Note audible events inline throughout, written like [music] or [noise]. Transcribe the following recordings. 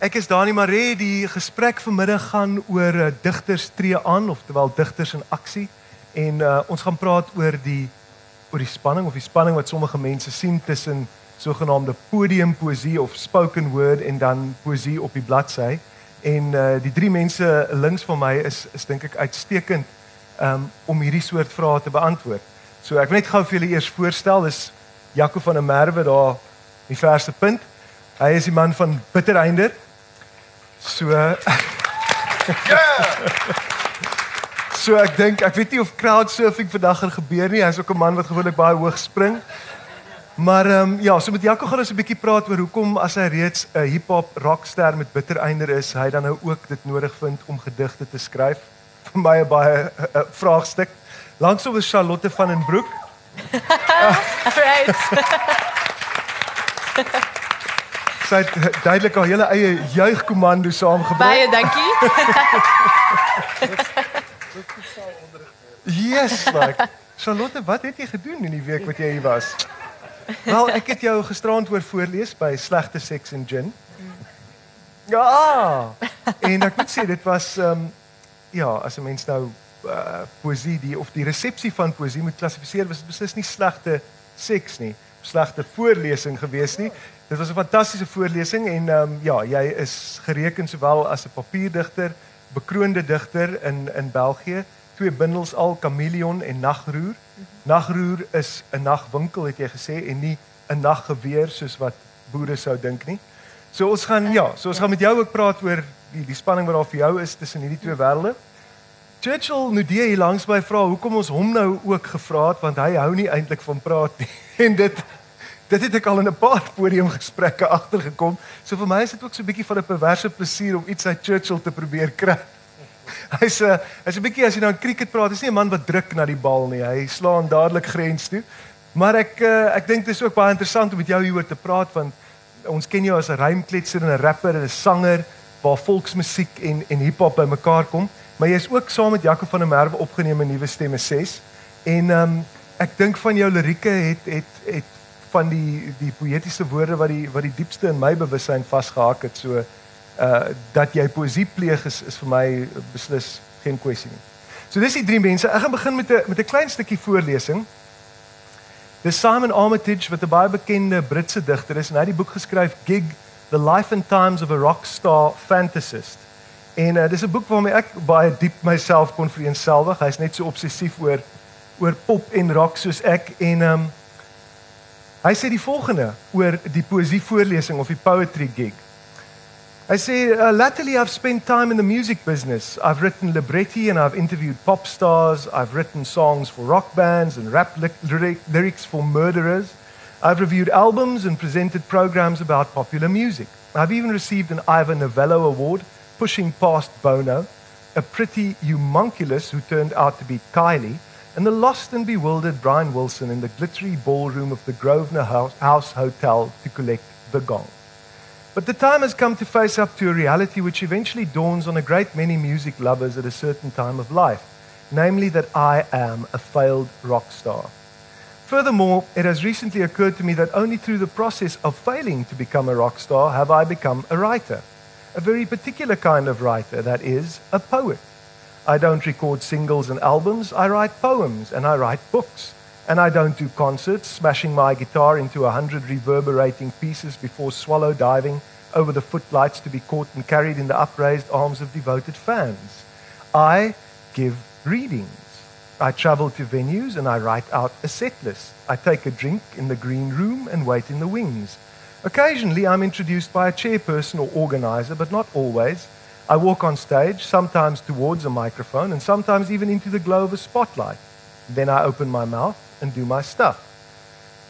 Ek is Dani Maree. Die gesprek vanmiddag gaan oor uh, digters tree aan, oftewel digters in aksie. En uh, ons gaan praat oor die oor die spanning of die spanning wat sommige mense sien tussen sogenaamde podiumpoesie of spoken word en dan poesie op die bladsy. En uh, die drie mense links van my is is dink ek uitstekend um, om hierdie soort vrae te beantwoord. So ek wil net gou vir julle eers voorstel, dis Jaco van der Merwe daar die verste punt. Hy is die man van Bittereinder. So Ja. [laughs] So ek dink ek weet nie of crowdsurfing vandag gaan gebeur nie. Hy's ook 'n man wat gewoonlik baie hoog spring. Maar ehm um, ja, so met Jaco gaan ons 'n bietjie praat oor hoekom as hy reeds 'n hip-hop rockster met Bittereinder is, hy dan nou ook dit nodig vind om gedigte te skryf. Vir my 'n baie uh, uh, vraagstuk. Langsom is Charlotte van den Broek. [laughs] Right. [laughs] Sy het duidelik haar hele eie juigkomando saamgebring. Baie dankie. [laughs] Yes, like. Charlotte, wat het jy gedoen in die week wat jy hier was? Wel, ek het jou gisterand hoor voorlees by Slegte Seks en Gin. Ja. En ek moet sê dit was ehm um, ja, as 'n mens nou uh, poesie die of die resepsie van poesie moet klassifiseer, was dit beslis nie slegte seks nie, slegte voorlesing gewees nie. Dit was 'n fantastiese voorlesing en ehm um, ja, jy is gereken sowel as 'n papierdigter, bekroonde digter in in België twee bundels al Chameleon en Nagroer. Nagroer is 'n nagwinkel het jy gesê en nie 'n naggeweer soos wat boere sou dink nie. So ons gaan ja, so ons gaan met jou ook praat oor die die spanning wat daar vir jou is tussen hierdie twee wêrelde. Churchill Nudee hier langs by vra hoekom ons hom nou ook gevra het want hy hou nie eintlik van praat nie. [laughs] En dit dit het ek al in 'n paar podiumgesprekke agtergekom. So vir my is dit ook so 'n bietjie van 'n perverse plesier om iets uit Churchill te probeer kry. [laughs] Hy's 'n hy's 'n bietjie as jy nou aan cricket praat, is nie 'n man wat druk na die bal nie. Hy slaan dadelik grens toe. Maar ek uh, ek dink dit is ook baie interessant om met jou hieroor te praat want ons ken jou as 'n rymkletser en 'n rapper en 'n sanger waar volksmusiek en en hiphop bymekaar kom, maar jy is ook saam met Jaco van der Merwe opgeneem in Nuwe Stemme 6. En ehm um, ek dink van jou lirieke het het het van die die poëtiese woorde wat die wat die diepste in my bewussyn vasgehak het. So uh dat jy poesie pleeg is is vir my beslis geen kwessie nie. So dis die drie mense. Ek gaan begin met 'n met 'n klein stukkie voorlesing. Dis Simon Armitage wat 'n baie bekende Britse digter is en hy het die boek geskryf Gig The Life and Times of a Rockstar Fantasist. En uh, dis 'n boek waarmee ek baie diep myself kon vereenselwig. Hy's net so obsessief oor oor pop en rock soos ek en ehm um, hy sê die volgende oor die poesie voorlesing of die poetry gig. I say, uh, latterly I've spent time in the music business. I've written libretti and I've interviewed pop stars. I've written songs for rock bands and rap li lyric lyrics for murderers. I've reviewed albums and presented programs about popular music. I've even received an Ivor Novello Award, pushing past Bono, a pretty homunculus who turned out to be Kylie, and the lost and bewildered Brian Wilson in the glittery ballroom of the Grosvenor House, Hotel to collect the gong. But the time has come to face up to a reality which eventually dawns on a great many music lovers at a certain time of life, namely that I am a failed rock star. Furthermore, it has recently occurred to me that only through the process of failing to become a rock star have I become a writer. A very particular kind of writer, that is, a poet. I don't record singles and albums, I write poems and I write books. And I don't do concerts, smashing my guitar into a hundred reverberating pieces before swallow diving over the footlights to be caught and carried in the upraised arms of devoted fans. I give readings. I travel to venues and I write out a set list. I take a drink in the green room and wait in the wings. Occasionally, I'm introduced by a chairperson or organizer, but not always. I walk on stage, sometimes towards a microphone, and sometimes even into the glow of a spotlight. Then I open my mouth and do my stuff.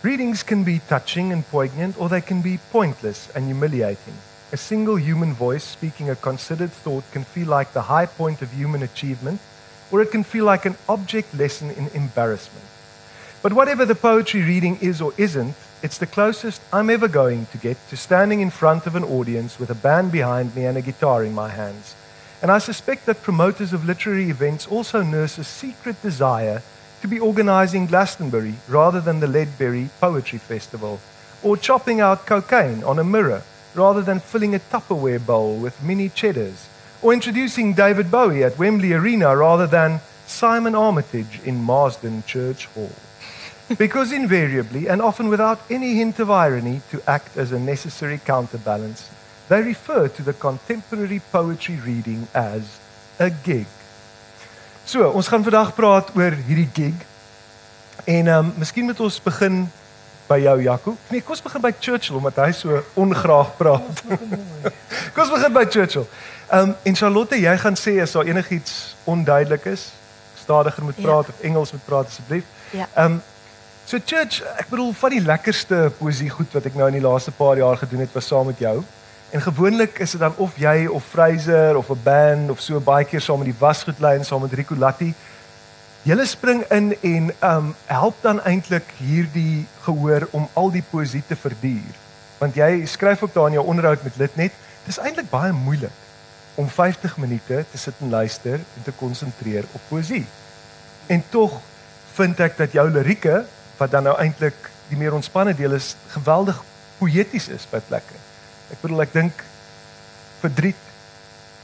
Readings can be touching and poignant, or they can be pointless and humiliating. A single human voice speaking a considered thought can feel like the high point of human achievement, or it can feel like an object lesson in embarrassment. But whatever the poetry reading is or isn't, it's the closest I'm ever going to get to standing in front of an audience with a band behind me and a guitar in my hands. And I suspect that promoters of literary events also nurse a secret desire to be organizing Glastonbury rather than the Leadberry Poetry Festival, or chopping out cocaine on a mirror rather than filling a Tupperware bowl with mini cheddars, or introducing David Bowie at Wembley Arena rather than Simon Armitage in Marsden Church Hall. Because invariably, and often without any hint of irony to act as a necessary counterbalance, they refer to the contemporary poetry reading as a gig. So, ons gaan vandag praat oor hierdie gig. En ehm um, miskien moet ons begin by jou Jaco. Nee, kom ons begin by Churchill omdat hy so ongraag praat. [laughs] kom ons begin by Churchill. Ehm um, en Charlotte, jy gaan sê as daar enigiets onduidelik is, stadiger moet praat ja. of Engels moet praat asseblief. Ja. Ehm um, so Church, ek bedoel van die lekkerste poesie goed wat ek nou in die laaste paar jaar gedoen het was saam met jou. En gewoonlik is dit dan of jy of Fraser of 'n band of so baie keer saam met die wasgoedlyn saam met Rico Latti. Julle spring in en um help dan eintlik hierdie gehoor om al die poesie te verduur. Want jy skryf ook daar in jou onderhoud met lid net, dis eintlik baie moeilik om 50 minute te sit en luister en te konsentreer op poesie. En tog vind ek dat jou lirieke wat dan nou eintlik die meer ontspanne deel is, geweldig poëties is by plekke. Ek bedoel ek dink verdriet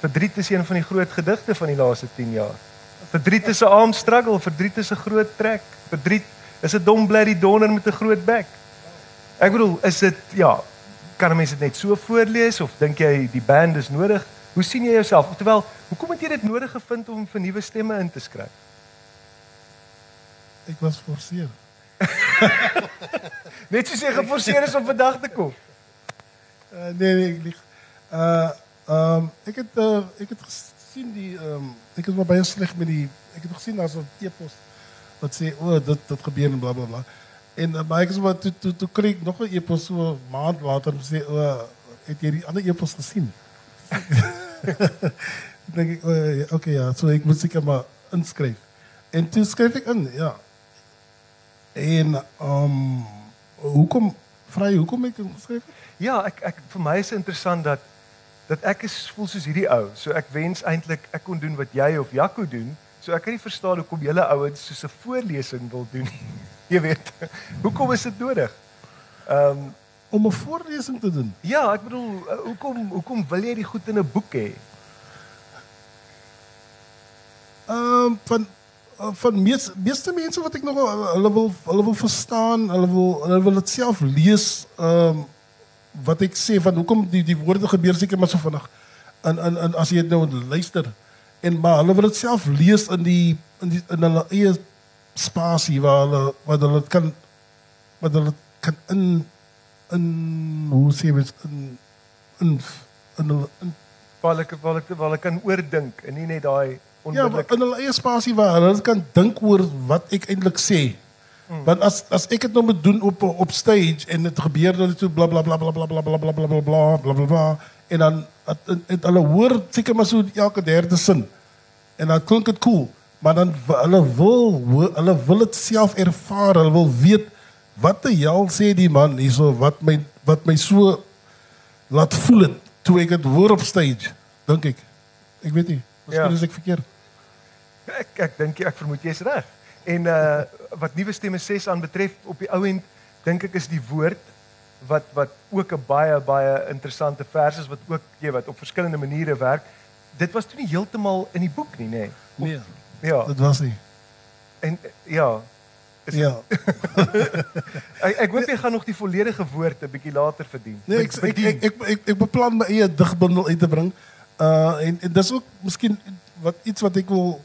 verdriet is een van die groot gedigte van die laaste 10 jaar. Verdriet is 'n arm struggle, verdriet is 'n groot trek. Verdriet is 'n dom blerry donder met 'n groot bek. Ek bedoel, is dit ja, kan 'n mens dit net so voorlees of dink jy die band is nodig? Hoe sien jy jouself? Terwyl, hoekom het jy dit nodig gevind om vir nuwe stemme in te skryf? Ek was forceer. [laughs] Net soos jy geforceerd is om vandaag te komen? Uh, nee, nee, ik lieg. Uh, um, ik het uh, eh, ik het gezien die um, ik het maar baie slecht met die Ik het gezien als een e-post Dat zei, oh, dat dat en bla Bla, bla. En uh, maar ik is maar toe kreeg nog een e-post, een maand later Ze zei oh, heb jy die andere e-post gezien. [laughs] dink ek, Oké, ja, so ik moet zeker maar inschrijven. En toen schrijf ik een ja. En um, hoe kom, vrij, hoe kom ik ingeschreven? Ja, ek ek vir my is interessant dat dat ek is voel soos hierdie ou. So ek wens eintlik ek kon doen wat jy of Jaco doen. So ek kan nie verstaan hoekom julle ouens soos 'n voorlesing wil doen nie. [laughs] Jy weet. Hoekom is dit nodig? Ehm um, om 'n voorlesing te doen. Ja, ek bedoel uh, hoekom hoekom wil jy die goed in 'n boek hê? Ehm um, van van mees, meeste mense wat ek nog hulle wil hulle wil verstaan, hulle wil hulle wil dit self lees ehm um, wat ek sê van hoekom die die woorde gebeur seker maar so vinnig. En en en as jy dit nou luister en maar hulle wil dit self lees in die in die in hulle eie spasie waar hulle wat hulle kan wat hulle kan in in hoe sê jy in in in hulle in waar ek waar ek waar ek kan oordink en nie net daai Ja, in hulle eie spasie waar hulle kan dink oor wat ek eintlik sê. Hmm. Want as as ek dit nou moet doen op op stage en dit gebeur dan so bla bla bla bla bla bla bla bla bla bla bla bla bla bla en dan het hulle hoor seker maar so elke derde sin. En dan klink dit cool, maar dan hulle wil hulle wil dit self ervaar, hulle wil weet wat die hel sê die man hierso wat my wat my so laat voel het toe ek dit hoor op stage, dink ek. Ek weet nie, miskien ja. is ek verkeerd. Ek ek dink ek vermoed jy's reg. En uh wat nuwe stemme 6 aan betref op die ou end dink ek is die woord wat wat ook 'n baie baie interessante vers is wat ook jy wat op verskillende maniere werk. Dit was toe nie heeltemal in die boek nie, nê? Nee. nee. Ja. Dit was nie. En ja. Ja. [laughs] ek ek hoop jy gaan nog die volledige woord 'n bietjie later verdien. Nee, ek ek ek, ek ek ek beplan my eie digbundel uit te bring. Uh en, en dis ook miskien wat iets wat ek wil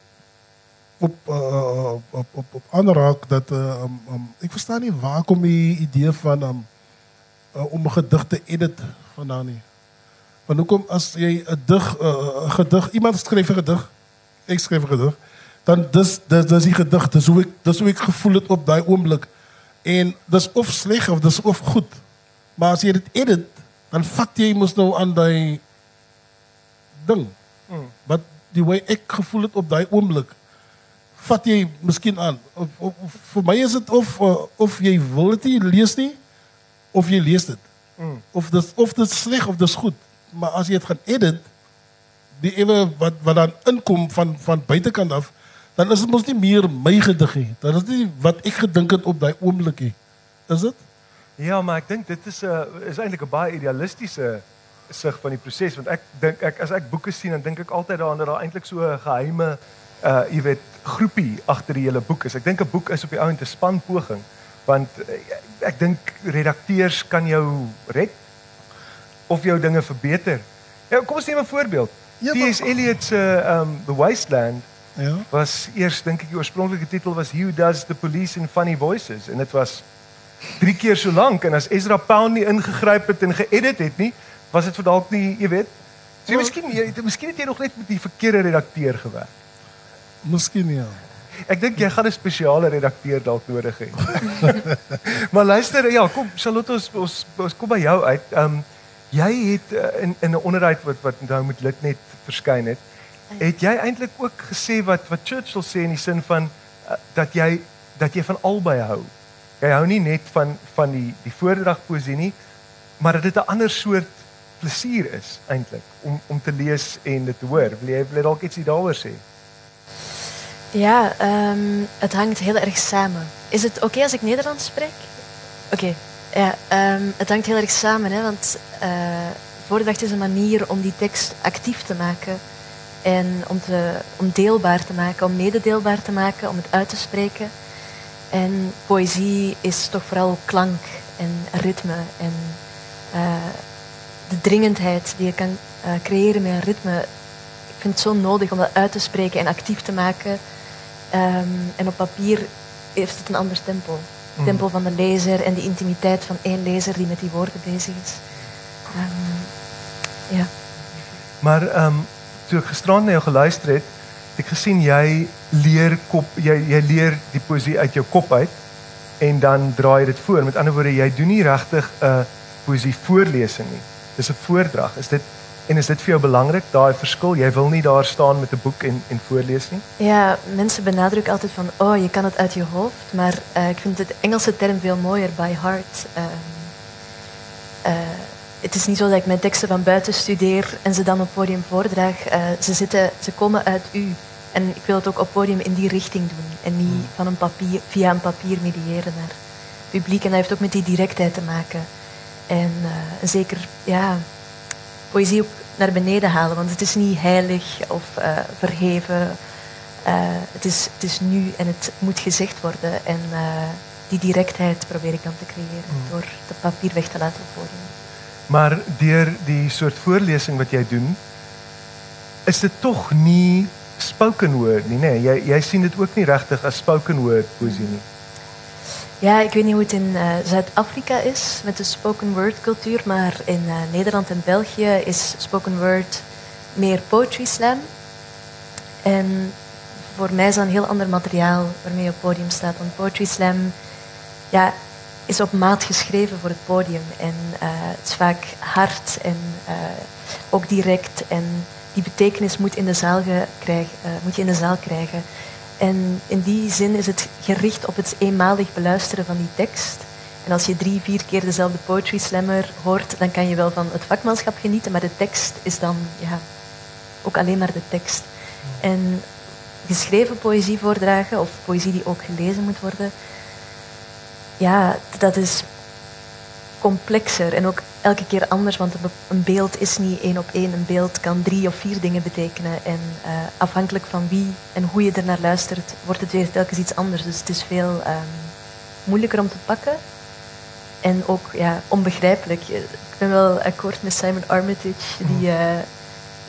op, uh, op, op, op aanraak dat uh, um, um, ik versta niet waar komt die idee van um, uh, om een gedicht te edit vandaan niet. Want hoe kom als jij een dig, gedicht, iemand schreef een gedicht, ik schreef een gedicht, dan dus, dus, dus die gedicht, dus hoe ik, dus hoe ik gevoel het op dat ogenblik. En dat is of slecht of dat is of goed. Maar als je het edit, dan vat je moest nou aan die ding. Mm. Wat die way ik gevoel het op dat ogenblik vat jy miskien aan. Of, of, of vir my is dit of uh, of jy wil dit nie lees nie of jy lees dit. Mm. Of dit of dit sleg of dit goed. Maar as jy dit gaan edit die ewe wat wat dan inkom van van buitekant af, dan is dit mos nie meer my gedig nie. Dan is dit wat ek gedink het op daai oomblik nie. Is dit? Ja, maar ek dink dit is 'n is eintlik 'n baie idealistiese sig van die proses want ek dink ek as ek boeke sien dan dink ek altyd daaraan dat daar eintlik so 'n geheime uh jy weet groepie agter die hele boek is. Ek dink 'n boek is op die ou end 'n spanpoging want uh, ek dink redakteurs kan jou red of jou dinge verbeter. Ja, kom ons neem 'n voorbeeld. Ja, T.S. Eliot se um The Wasteland Ja. was eers dink ek die oorspronklike titel was Who Does the Police in Funny Voices en dit was drie keer so lank en as Ezra Pound nie ingegryp het en geëdit het nie, was dit vir dalk nie, jy weet. So miskien jy miskien het jy nog net met die verkeerde redakteur gewerk. Miskien ja. Ek dink jy gaan 'n spesiale redakteur dalk nodig hê. [laughs] maar luister, ja, kom Charlotte ons ons, ons kom by jou uit. Ehm um, jy het uh, in in 'n onderhoud wat wat nou met lid net verskyn het, het jy eintlik ook gesê wat wat Churchill sê in die sin van uh, dat jy dat jy van albei hou. Jy hou nie net van van die die voordrag poesie nie, maar dat dit 'n ander soort plesier is eintlik om om te lees en dit te hoor. Wil jy wil dalk ietsie daaroor sê? Ja, ehm, het hangt heel erg samen. Is het oké als ik Nederlands spreek? Oké. Ja, ehm, het hangt heel erg samen, hè, want eh voordracht is een manier om die tekst actief te maken en om, te, om deelbaar te maken, om mededeelbaar te maken, om het uit te spreken. En poëzie is toch vooral klank en ritme en eh, de dringendheid die je kan eh, creëren met een ritme. Ik vind het zo nodig om dat uit te spreken en actief te maken. Ehm, en op papier heeft het een ander tempo. Het tempo van de lezer en die intimiteit van één lezer die met die woorden bezig is. Ehm, ja. Maar um, toe ek gisterand na jou geluister het, het ek gesien jy leer kop jy jy leer die poesie uit jou kop uit en dan draai jy dit voor. Met ander woorde, jy doen nie regtig 'n poesie voorlesing nie. Dis 'n voordrag. Is dit en is dit vir jou belangrik daai verskil? Jy wil nie daar staan met 'n boek en en voorlees nie. Ja, mensen benadrukken altijd van, oh, je kan het uit je hoofd. Maar eh, ik vind het Engelse term veel mooier, by heart. Ehm, eh, het is niet zo dat ik mijn teksten van buiten studeer en ze dan op podium voordraag. Eh, ze, zitten, ze komen uit u. En ik wil het ook op podium in die richting doen. En niet van een papier, via een papier mediëren naar het publiek. En dat heeft ook met die directheid te maken. En eh, zeker, ja, poëzie ook naar beneden halen. Want het is niet heilig of eh, verheven. Eh, het, is, het is nu en het moet gezegd worden. En eh, die directheid probeer ik dan te creëren door het papier weg te laten het podium. Maar die soort voorlesing wat jy doen, is dit tog nie spoken word nie? Nee, jy jy sien dit ook nie regtig as spoken word poesie nie. Ja, ik weet niet hoe het in eh, Zuid-Afrika is met de spoken word cultuur, maar in eh, Nederland en België is spoken word meer poetry slam. En voor mij is dat een heel ander materiaal waarmee je op podium staat. Want poetry slam ja, is op maat geschreven voor het podium. En eh, het is vaak hard en ook direct. En die betekenis moet, in de zaal ge- krijg- eh, moet je in de zaal krijgen. En in die zin is het gericht op het eenmalig beluisteren van die tekst. En als je drie, vier keer dezelfde poetry slammer hoort, dan kan je wel van het vakmanschap genieten, maar de tekst is dan ja, ook alleen maar de tekst. En geschreven poëzie voordragen, of poëzie die ook gelezen moet worden, ja, dat is complexer en ook elke keer anders, want een be- een beeld is niet één op één. Een beeld kan drie of vier dingen betekenen. En eh, afhankelijk van wie en hoe je er naar luistert, wordt het weer telkens iets anders. Dus het is veel ehm, moeilijker om te pakken. En ook ja, onbegrijpelijk. Ik ben wel akkoord met Simon Armitage, die eh,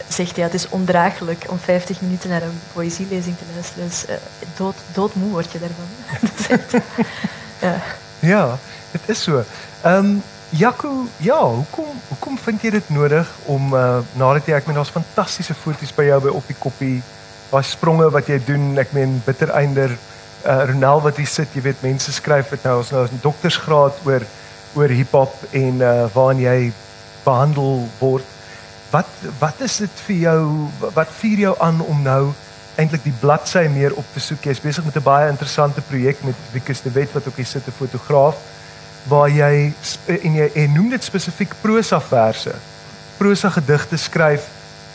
zegt ja, het is ondraaglijk om 50 minuten naar een poëzielezing te luisteren. Dus eh, dood, doodmoe word je daarvan. [laughs] [laughs] Ja. Ja, dit is so. Ehm um, Jaco, ja, hoekom hoekom vind jy dit nodig om uh, nadat jy ek meen daar's fantastiese foto's by jou by op die koppie, daai spronge wat jy doen, ek meen bittereinder uh, Ronel wat hier sit, jy weet mense skryf dit nou ons nou 'n doktersgraad oor oor hiphop en uh, waarin jy behandel word. Wat wat is dit vir jou wat vier jou aan om nou eintlik die bladsy meer op te soek. Jy's besig met 'n baie interessante projek met Wikus de Wet wat ook hier sit 'n fotograaf waar jy sp- en jy en noem dit spesifiek prosa verse. Prosa gedigte skryf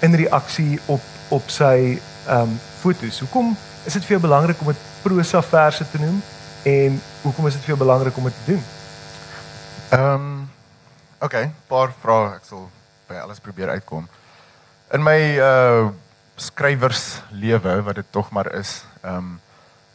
in reaksie op op sy ehm um, fotos. Hoekom is dit vir jou belangrik om dit prosa verse te noem en hoekom is dit vir jou belangrik om dit te doen? Ehm um, okay, paar vrae ek sal by alles probeer uitkom. In my uh skrywerslewe wat dit tog maar is, ehm um,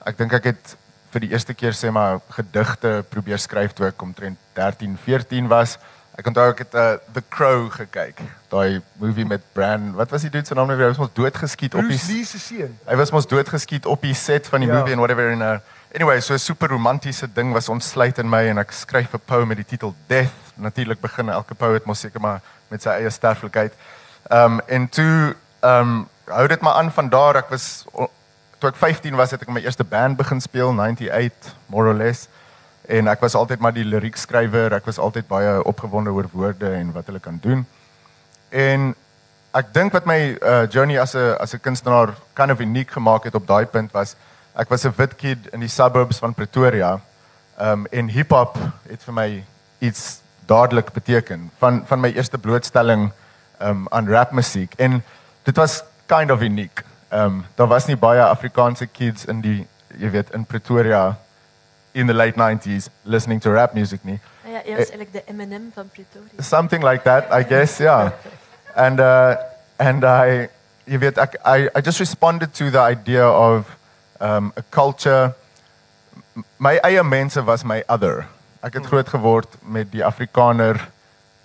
ek dink ek het vir die eerste keer sê maar gedigte probeer skryf toe ek omtrent 13, 14 was. Ek onthou ek het uh, The Crow gekyk. Daai movie met Bran, wat was die dude se naam nou weer? Hy was mos doodgeskiet op die Bruce Lee se seun. Hy was mos doodgeskiet op die set van die Ja. movie en whatever in 'n Anyway, so 'n super romantiese ding was ontsluit in my en ek skryf 'n poem met die titel Death. Natuurlik begin elke poet mos seker maar met sy eie sterflikheid. Ehm um, en toe ehm um, hou dit maar aan van daar. Ek was toe ek 15 was het ek my eerste band begin speel, 98 more or less. En ek was altyd maar die liriekskrywer. Ek was altyd baie opgewonde oor woorde en wat hulle kan doen. En ek dink wat my uh, journey as 'n as 'n kunstenaar kind of uniek gemaak het op daai punt was ek was 'n wit kid in die suburbs van Pretoria. Um en hiphop het vir my iets dadelik beteken van van my eerste blootstelling um aan rapmusiek en dit was kind of uniek. Um daar was nie baie Afrikaanse kids in die jy weet in Pretoria in the late 90s listening to rap music nie. Ah ja, jij was eigenlijk de Eminem van Pretoria. something like that, I guess. Yeah, [laughs] and uh, and I, you weet, ek, I, I just responded to the idea of um, a culture. My eie mense was my other. Ek het groot geword met die Afrikaner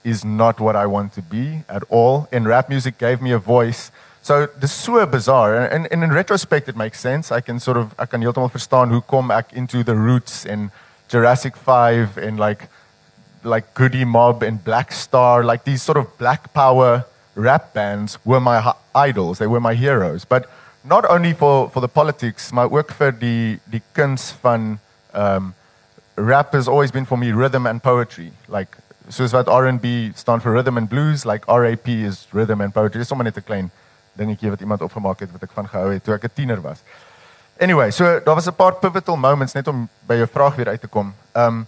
is not what I want to be at all. And rap music gave me a voice. So dis so bizarre and, and, in retrospect it makes sense. I can sort of ek kan heeltemal verstaan hoe kom ek into the roots and Jurassic 5 and like like Goody Mob and Black Star, like these sort of black power rap bands were my idols. They were my heroes. But not only for, for the politics, my work for the, the kunst van um, rap has always been for me rhythm and poetry. Like, soos wat R&B stand for rhythm and blues, like RAP is rhythm and poetry. Dis sommer net 'n klein dingetjie wat iemand opgemaak het wat ek van gehou het toe ek 'n tiener was. Anyway, so daar was 'n paar pivotal moments net om by jou vraag weer uit te kom. Um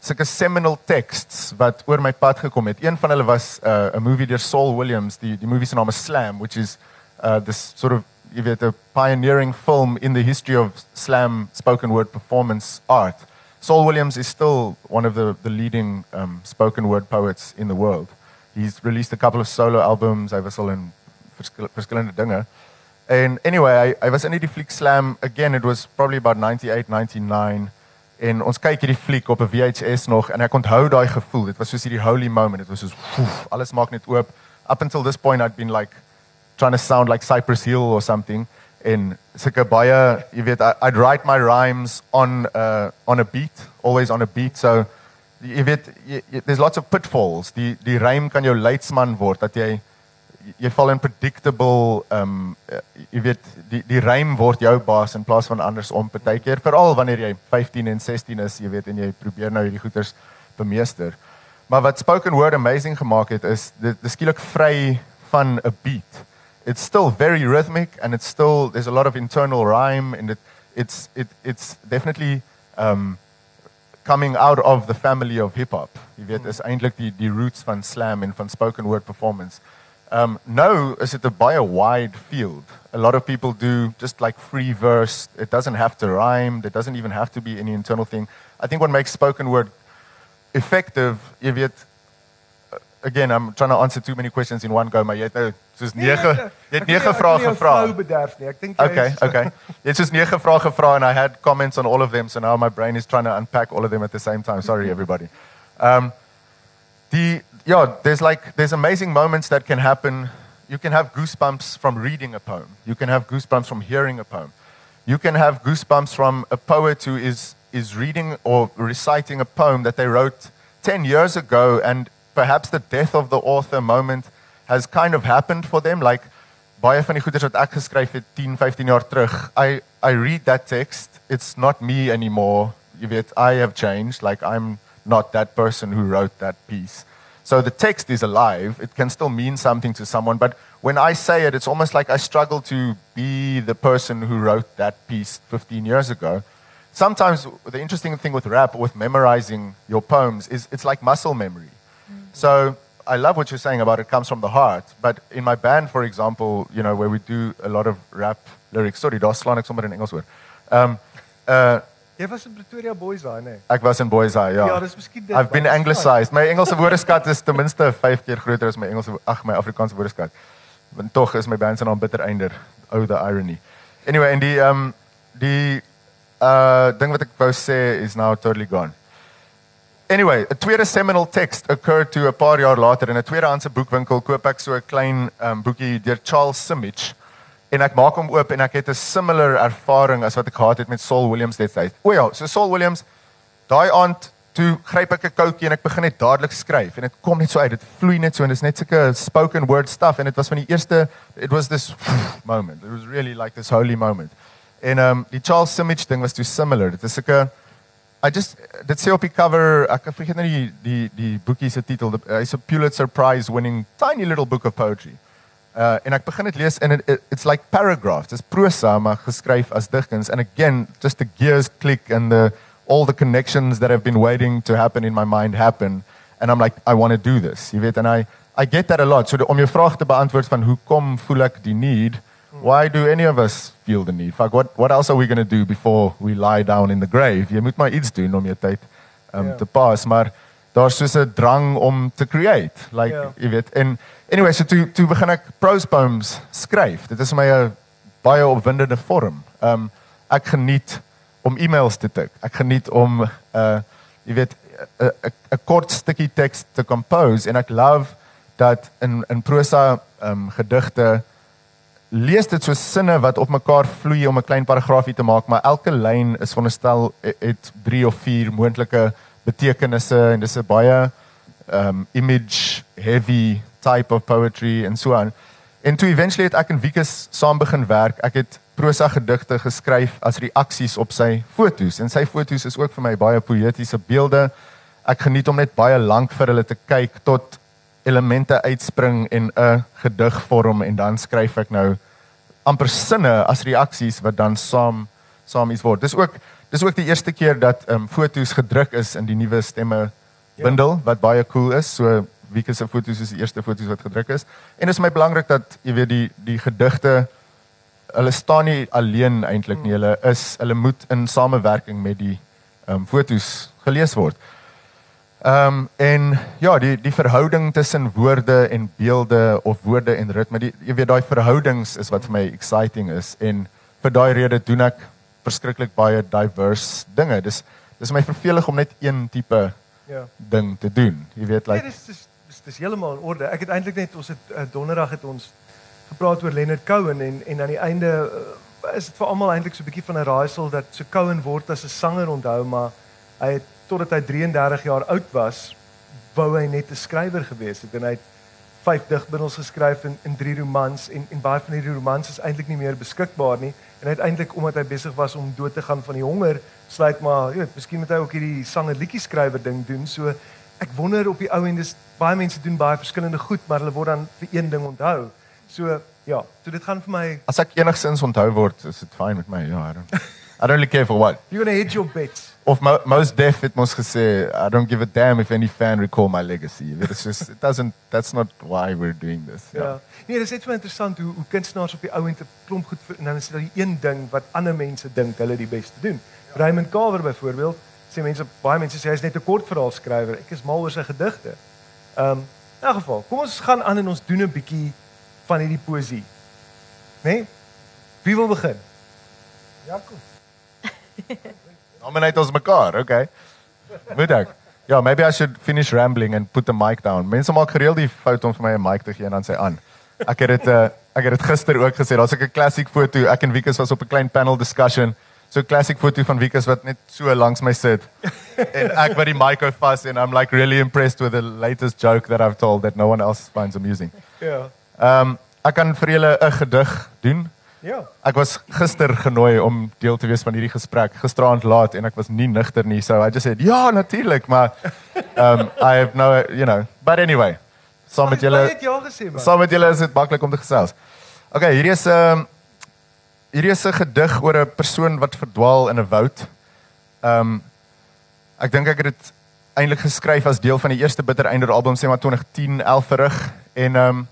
sulke seminal texts wat oor my pad gekom het. Een van hulle was 'n uh, movie deur Saul Williams. Die die movie se naam is Slam, which is uh this sort of you weet 'n pioneering film in the history of slam spoken word performance art. Saul Williams is still one of the the leading um spoken word poets in the world. He's released a couple of solo albums. Hy was al in verskil, verskillende. And anyway, I, I was in die fliek Slam again. It was probably about 98, 99. En ons kyk hierdie fliek op 'n VHS nog en ek onthou daai gevoel. Dit was soos hierdie holy moment. Dit was soos woef, alles maak net oop. Up until this point I'd been like trying to sound like Cypress Hill or something en sulke baie, jy weet, I, I'd write my rhymes on uh on a beat, always on a beat. So jy weet, jy, jy, there's lots of pitfalls. Die die rym kan jou leidsman word dat jy jy val in predictable um uh, jy weet die die rym word jou baas in plaas van andersom partykeer veral wanneer jy 15 en 16 is jy weet en jy probeer nou hierdie goeters bemeester maar wat spoken word amazing gemaak het is dit skielik vry van 'n beat it's still very rhythmic and it's still there's a lot of internal rhyme and it it's it it's definitely um coming out of the family of hip hop. Jy weet is eintlik die die roots van slam en van spoken word performance. Um nou is it a baie wide field. A lot of people do just like free verse. It doesn't have to rhyme. There doesn't even have to be any internal thing. I think what makes spoken word effective, jy weet uh, again I'm trying to answer too many questions in one go, maar jy het soos Nee, 9 jy het 9 vrae gevra. Ek bederf nie. Ek dink jy Okay, is- [laughs] okay. It's just nege vrae gevra and I had comments on all of them, so now my brain is trying to unpack all of them at the same time. Sorry, everybody. Um, the yeah, there's like there's amazing moments that can happen. You can have goosebumps from reading a poem. You can have goosebumps from hearing a poem. You can have goosebumps from a poet who is is reading or reciting a poem that they wrote 10 years ago and perhaps the death of the author moment has kind of happened for them like baie van die goeders wat ek geskryf het 10, 15 jaar terug. I I read that text. It's not me anymore. You weet, I have changed. Like I'm not that person who wrote that piece. So the text is alive. It can still mean something to someone, but when I say it, it's almost like I struggle to be the person who wrote that piece 15 years ago. Sometimes the interesting thing with rap, with memorizing your poems, is it's like muscle memory. Mm. So I love what you're saying about it comes from the heart. But in my band, for example, you know, where we do a lot of rap lyrics. Sorry, daar slaan ek sommer in Engels oor. Um uh Jy was in Pretoria Boys daai, nee. Ek was in Boys High, ja. Ja, dis miskien dit. I've been anglicized. My Engelse woordeskat is ten minste 5 keer groter as my Engelse ag my Afrikaanse woordeskat. Want tog is my band se naam Bitter Einder. Oh the irony. Anyway, en die ehm um, die uh ding wat ek wou sê is now totally gone. Anyway, 'n tweede seminal text occurred to 'n paar jaar later in 'n tweedehandse boekwinkel koop ek so 'n klein um, boekie deur Charles Simic en ek maak hom oop en ek het 'n similar ervaring as wat ek gehad het met Saul Williams destyds. O ja, so Saul Williams daai aand toe gryp ek 'n koutjie en ek begin net dadelik skryf en dit kom net so uit. Dit vloei net so en dit is net sulke spoken word stuff en dit was van die eerste it was this [sighs] moment. It was really like this holy moment. En ehm um, die Charles Simic ding was too similar. Dit is sulke I just dit sê op die cover, nou die die die boekie se titel. Hy's 'n Pulitzer Prize winning tiny little book of poetry. Uh en ek begin dit lees en it, it, it's like paragraphs. Dis prosa maar geskryf as digkuns and again just the gears click and the all the connections that have been waiting to happen in my mind happen and I'm like I want to do this. Jy weet en I I get that a lot. So om jou vraag te beantwoord van hoekom voel ek die need? Why do any of us feel the need? Fuck, what what else are we going to do before we lie down in the grave? Jy moet maar iets doen om jou tyd um Ja. te pas, maar daar's soos 'n drang om te create. Like Ja. jy weet. En anyway, so toe toe begin ek prose poems skryf. Dit is my 'n baie opwindende vorm. Um ek geniet om e-mails te tik. Ek geniet om uh jy weet 'n kort stukkie teks te compose en ek love dat in in prosa um gedigte lees dit so sinne wat op mekaar vloei om 'n klein paragraafie te maak, maar elke lyn is veronderstel he- het 3 of 4 moontlike betekenisse en dis 'n baie um image heavy type of poetry en so aan. En toe eventually het ek en Wikus saam begin werk. Ek het prosa gedigte geskryf as reaksies op sy fotos en sy fotos is ook vir my baie poëtiese beelde. Ek geniet om net baie lank vir hulle te kyk tot elemente uitspring en 'n gedig vorm en dan skryf ek nou amper sinne as reaksies wat dan saam saam iets word. Dis ook dis ook die eerste keer dat ehm um, fotos gedruk is in die nuwe stemme Ja. bundel wat baie cool is. So Wieke se fotos is die eerste fotos wat gedruk is. En dit is my belangrik dat jy weet die die gedigte hulle staan nie alleen eintlik nie. Hulle is hulle moet in samewerking met die ehm um, fotos gelees word. Ehm um, en ja, die die verhouding tussen woorde en beelde of woorde en ritme, die jy weet daai verhoudings is wat vir my exciting is en vir daai rede doen ek verskriklik baie diverse dinge. Dis dis my vervelig om net een tipe Ja. ding te doen. Jy weet Nee, like dis dis dis, dis heeltemal in orde. Ek het eintlik net ons het uh, donderdag het ons gepraat oor Leonard Cohen en en aan die einde uh, is dit vir almal eintlik so 'n bietjie van 'n raaisel dat so Cohen word as 'n sanger onthou, maar hy het totdat hy 33 jaar oud was, wou hy net 'n skrywer gewees het en hy het vyf digbundels geskryf en en drie romans en en baie van hierdie romans is eintlik nie meer beskikbaar nie en uiteindelik omdat hy besig was om dood te gaan van die honger sluit maar jy weet miskien moet hy ook hierdie sanger liedjie skrywer ding doen so ek wonder op die ou end is baie mense doen baie verskillende goed maar hulle word dan vir een ding onthou so ja so dit gaan vir my as ek enigsins onthou word, is dit fyn met my. Ja, I don't I don't really care for what. you're going to hit your bets Of mo most deaf het mos gesê, I don't give a damn if any fan recall my legacy. It's just it doesn't that's not why we're doing this. Ja. Nee, dit is net so interessant hoe hoe kunstenaars op die ou end 'n klomp goed en dan is dit die een ding wat ander mense dink hulle die beste doen. Ja. Raymond Carver byvoorbeeld, sê mense baie mense sê hy's net 'n kortverhaal skrywer. Ek is mal oor sy gedigte. Ehm um, in elk geval, kom ons gaan aan en ons doen 'n bietjie van hierdie poësie. Né? Nee? Wie wil begin? [laughs] Jaco. Nominate ons mekaar, okay. Moet ek? Ja, maybe I should finish rambling and put the mic down. Mense maak gereeld die fout om vir my 'n mic te gee en dan sê aan. Ek het dit uh, ek het dit gister ook gesê. Daar's 'n klassiek foto. Ek en Wikus was op 'n klein panel discussion. So 'n klassiek foto van Wikus wat net so langs my sit. en ek wat die mic hou vas en I'm like really impressed with the latest joke that I've told that no one else finds amusing. Ja. Ehm um, ek kan vir julle 'n gedig doen. Ja. Ek was gister genooi om deel te wees van hierdie gesprek gisteraand laat en ek was nie nigter nie so I just said ja natuurlik maar um I have no you know but anyway saam met Jy julle het ja gesê man. saam met julle is dit maklik om te gesels. Okay, hierdie is 'n um, hierdie is 'n gedig oor 'n persoon wat verdwaal in 'n woud. Um ek dink ek het dit eintlik geskryf as deel van die eerste Bitter Einder album sê maar 2010 11 verrig en um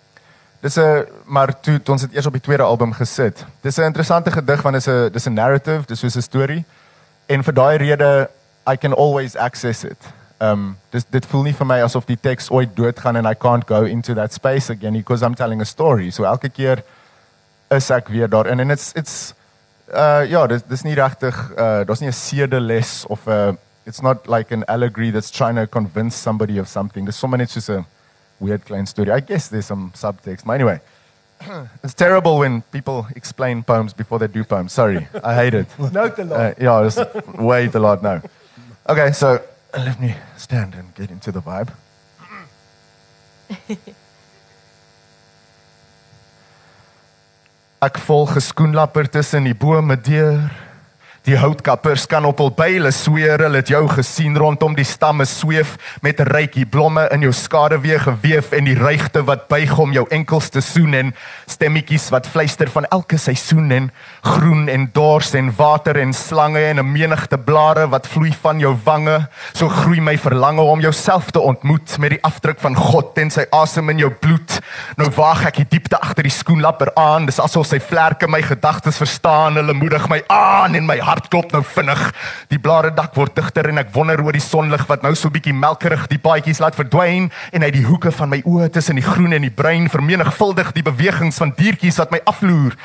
dis 'n maar toe toe ons dit eers op die tweede album gesit. Dis 'n interessante gedig want dis 'n dis 'n narrative, dis soos 'n storie. En vir daai rede I can always access it. Um dis dit voel nie vir my asof die teks ooit doodgaan and I can't go into that space again because I'm telling a story. So elke keer is ek weer daar en it's it's uh ja, dis dis nie regtig uh daar's nie 'n sedeles of 'n it's not like an allegory that's trying to convince somebody of something. There's something it's just a weird klein story. I guess there's some subtext. But anyway, [clears throat] it's terrible when people explain poems before they do poems. Sorry. I hate it. Nou te laat. Uh, yeah, it's way too lot now. Okay, so let me stand and get into the vibe. [laughs] Ek volg geskoenlapper tussen die bome deur. Die houtkappers kan op hul byle sweer, hulle het jou gesien rondom die stamme sweef met 'n rykie blomme in jou skaduwee geweef en die reigte wat buig om jou enkels te soen en stemmetjies wat fluister van elke seisoen en groen en dors en water en slange en 'n menigte blare wat vloei van jou wange. So groei my verlange om jouself te ontmoet met die afdruk van God en sy asem in jou bloed. Nou waag ek die diepte agter die skoenlapper aan, dis asof sy vlerke my gedagtes verstaan, hulle moedig my aan en my hart klop nou vinnig. Die blare dak word digter en ek wonder oor die sonlig wat nou so bietjie melkerig die paadjies laat verdwyn en uit die hoeke van my oë tussen die groen en die bruin vermenigvuldig die bewegings van diertjies wat my afloer.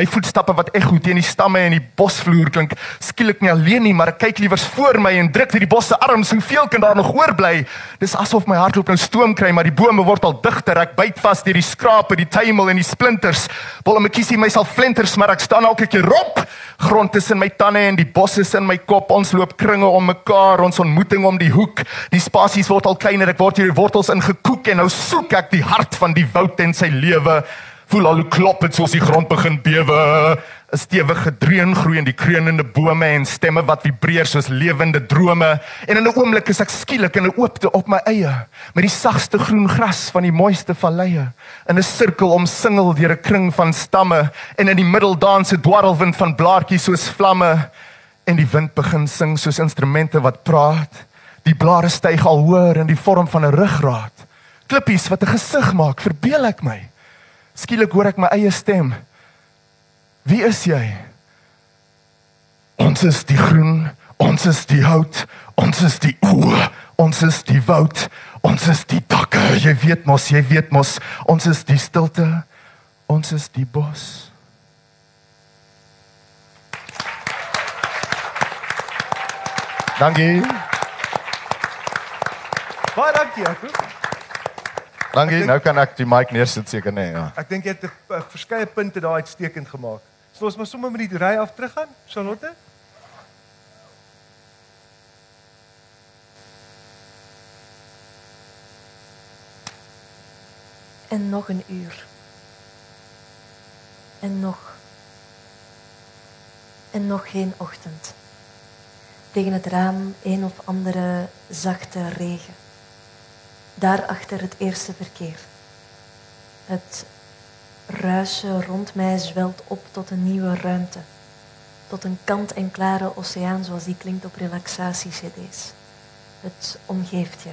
My voetstappe wat ekho teen die stamme en die bosvloer klink skielik nie alleen nie, maar ek kyk liewers voor my en druk deur die bos se arms hoeveel kan daar nog oorbly. Dis asof my hartklop nou stoom kry, maar die bome word al digter. Ek byt vas deur die skrape, die tuimel en die splinters. Bolle kiesie myself flenters, maar ek staan elke keer op. Grond tussen my tande en die bos is in my kop. Ons loop kringe om mekaar, ons ontmoeting om die hoek. Die spasies word al kleiner. Ek word hier wortels ingekoek en nou soek ek die hart van die woud en sy lewe voel al hoe klop dit soos die grond begin bewe. 'n Stewige dreun groei in die kreunende bome en stemme wat vibreer soos lewende drome. En in 'n oomblik is ek skielik in 'n oopte op my eie met die sagste groen gras van die mooiste valleie in 'n sirkel omsingel deur 'n kring van stamme en in die middel dans 'n dwarrelwind van blaartjies soos vlamme en die wind begin sing soos instrumente wat praat. Die blare styg al hoër in die vorm van 'n ruggraat. Klippies wat 'n gesig maak, verbeel ek my. Skielik hoor ek my eie stem. Wie is jy? Ons is die groen, ons is die hout, ons is die oë, ons is die woud, ons is die takke. Jy weet mos, jy weet mos, ons is die stilte, ons is die bos. Dankie. Baie dankie, ek. Dankie. Nou kan ek die mic neersit seker nê, nee, ja. Ek dink jy het 'n uh, verskeie punte daai uitstekend gemaak. So ons moet sommer met die ry af teruggaan, Charlotte. En nog een uur. En nog. En nog geen ochtend. Tegen het raam een of andere zachte regen. Daarachter het eerste verkeer. Het ruisen rond mij zwelt op tot een nieuwe ruimte. Tot een kant en klare oceaan zoals die klinkt op relaxatie-cd's. Het omgeeft je.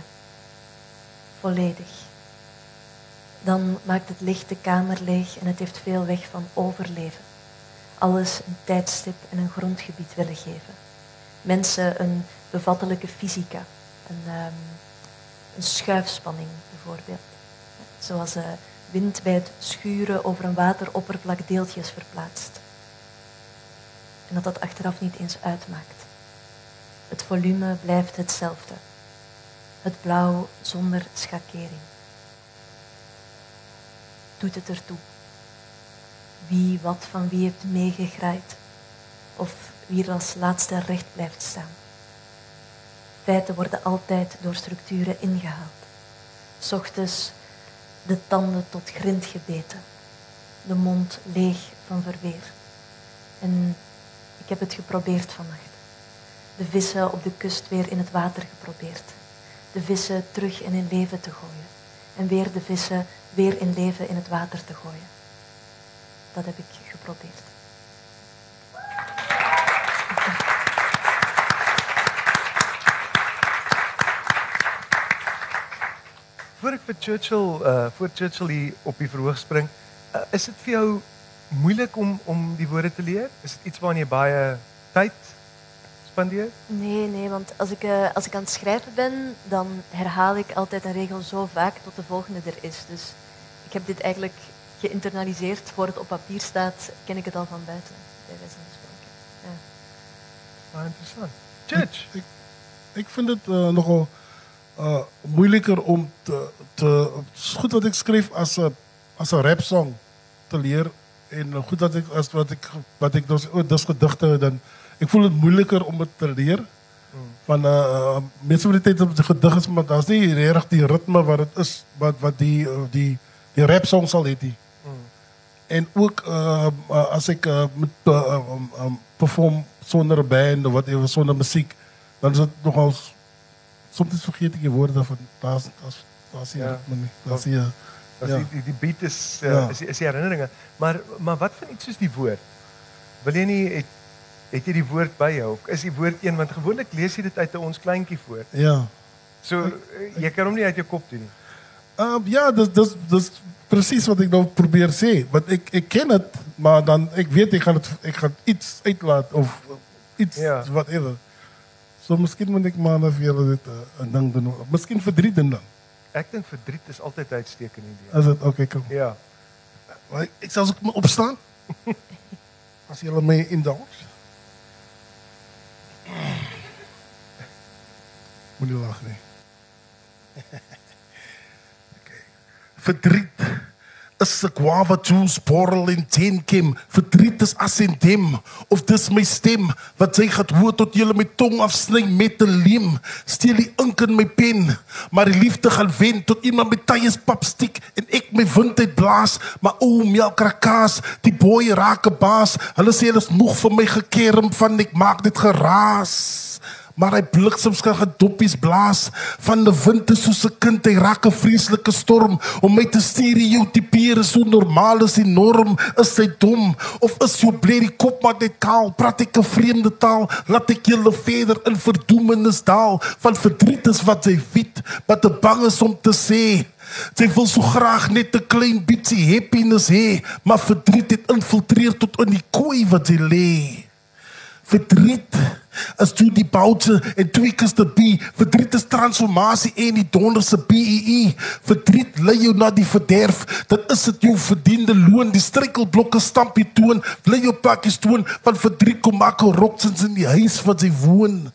Volledig. Dan maakt het licht de kamer leeg en het heeft veel weg van overleven. Alles een tijdstip en een grondgebied willen geven. Mensen een bevattelijke fysica, um, een schuifspanning bijvoorbeeld. Zoals uh, wind bij het schuren over een wateroppervlak deeltjes verplaatst. En dat dat achteraf niet eens uitmaakt. Het volume blijft hetzelfde. Het blauw zonder schakering. Doet het ertoe? Wie wat van wie heeft meegegraaid? Of wie er als laatste recht blijft staan? Feiten worden altijd door structuren ingehaald. Ochtends de tanden tot grind gebeten, de mond leeg van verweer. En ik heb het geprobeerd vannacht. De vissen op de kust weer in het water geprobeerd. De vissen terug in hun leven te gooien. En weer de vissen weer in leven in het water te gooien. Dat heb ik geprobeerd. Voor ek vir Churchill uh voor Churchill hier op die verhoog spring, uh, is dit vir jou moeilik om om die woorde te leer? Is dit iets waarna jy baie tyd spandeer? Nee, nee, want als ik, uh, als ik aan het schrijven ben, dan herhaal ik altijd een regel zo vaak tot de volgende er is. Dus ik heb dit eigenlijk geïnternaliseerd. Voor het op papier staat, ken ik het al van buiten. Bij wijze van spreken. Ja. Ah, interessant. Church. Ik, ik vind het uh, nogal uh, moeilijker om te, te. Het is goed dat ik schreef als een, als een rapsong te leren. En goed dat ik, als wat ik, wat ik dus, oh, dus gedichten, dan. Ik voel het moeilijker om het te leren. Van uh, mensen van die tijd op de gedichten, maar dat is niet erg die ritme wat het is, wat, wat die, die, die rapsong zal heet. Mm. En ook uh, als ik moet perform zonder band of even, zonder muziek, dan is het nogal. Soms vergeet ik je woorden van. Is, is, ja. ritme niet. Daar is die, Dat ja. die, die beat is, uh, ja. is, is die herinneringen. Maar, maar wat van iets soos die woord? Wil jy nie het, het jy die woord by jou? Is die woord een want gewoonlik lees jy dit uit 'n ons kleintjie voor. Ja. So jy kan hom nie uit jou kop doen nie. Um, ja, dis dis dis presies wat ek nou probeer sê, want ek ek ken dit, maar dan ek weet ek gaan dit ek gaan iets uitlaat of iets ja. whatever. So miskien moet ek maar net vir julle dit 'n uh, ding doen. Miskien verdriet dan. dan. Ek dink verdriet is altyd uitstekend idee. Is dit okay kom? Ja. Maar ek sal ook opstaan. [laughs] As jy my indulge. Moenie lag nie. [laughs] okay. Verdriet is 'n guava juice borrel in 10 kim verdriet is as en dem of dis my stem wat sy het hoor tot jy met tong afsny met 'n leem steel die ink in my pen maar die liefde gaan wen tot iemand met tye papstiek en ek my wind uit blaas maar o melkrakas die boy raak 'n baas hulle sê hulle is moeg vir my gekerm van ek maak dit geraas maar hy bliksems kan gedoppies blaas. Van die wind soos 'n kind hy raak 'n vreeslike storm. Om my te stereotipeer so normaal is die norm. Is hy dom of is jou bly die kop maar net kaal? Praat ek 'n vreemde taal? Laat ek julle verder in verdoemenis daal. Van verdriet is wat hy weet wat te bang is om te sê. Sy wil so graag net 'n klein bietjie happiness hê, maar verdriet het infiltreer tot in die kooi wat sy lê. Verdriet is toe die boute en tweak is die B. Verdriet is transformasie en die donderse BEE. E. Verdriet lei jou na die verderf. Dit is dit jou verdiende loon. Die struikelblokke stamp jy toon. Bly jou pakkies toon van verdriet kom maak 'n roksins in die huis wat jy woon.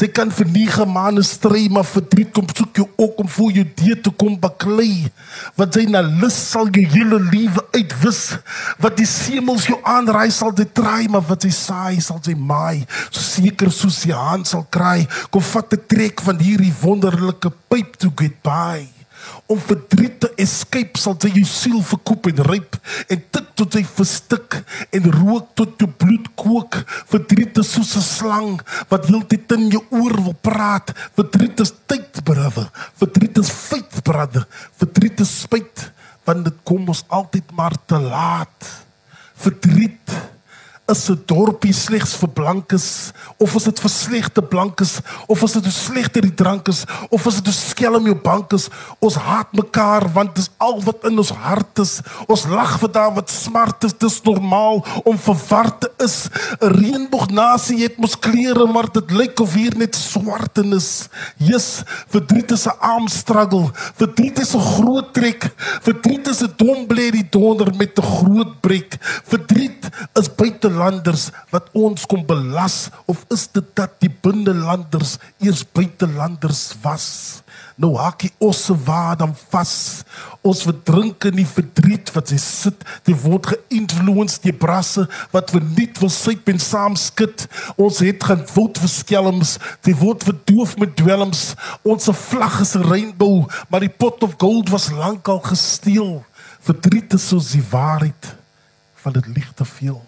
Jy kan vir nege maande stry maar verdriet kom soek jou ook om voor jou deur te kom baklei. Wat jy na lus sal jy hele lewe uitwis. Wat die semels jou aanraai sal jy try maar wat jy saai sal jy maai. So seker soos jy hand sal kry. Kom vat 'n trek van hierdie wonderlike pyp to get by om verdriet te escape sal jy jou siel verkoop en ryp en tik tot jy verstik en rook tot jou bloed kook verdriet is soos 'n slang wat heeltyd in jou oor wil praat. Verdriet is tyd brother. Verdriet is feit brother. Verdriet is spyt want dit kom ons altyd maar te laat. Verdriet is 'n dorpie slegs vir blankes? Of is dit vir slegte blankes? Of is dit hoe slegter die drank is? Of is dit hoe skelm jou bank is? Ons haat mekaar want dis al wat in ons hart is. Ons lag vir wat smart is. Dis normaal om verward te is. 'n reënboog nasie het mos kleure maar dit lyk of hier net swart en is jis verdriet is 'n arm struggle. Verdriet is 'n groot trek. Verdriet is 'n dom bly die donder met 'n groot breek. Verdriet is buite buitelanders wat ons kom belas of is dit dat die binnelanders eers buitelanders was? Nou hakkie ons se waar dan vas. Ons verdrink in die verdriet wat sy sit. Die word geïnfluence die brasse wat verniet wil syp en saam skud ons het gaan voet vir skelms die word verdoof met dwelms. Ons vlag is 'n rainbow maar die pot of gold was lankal gesteel. Verdriet is soos die waarheid van dit lig te veel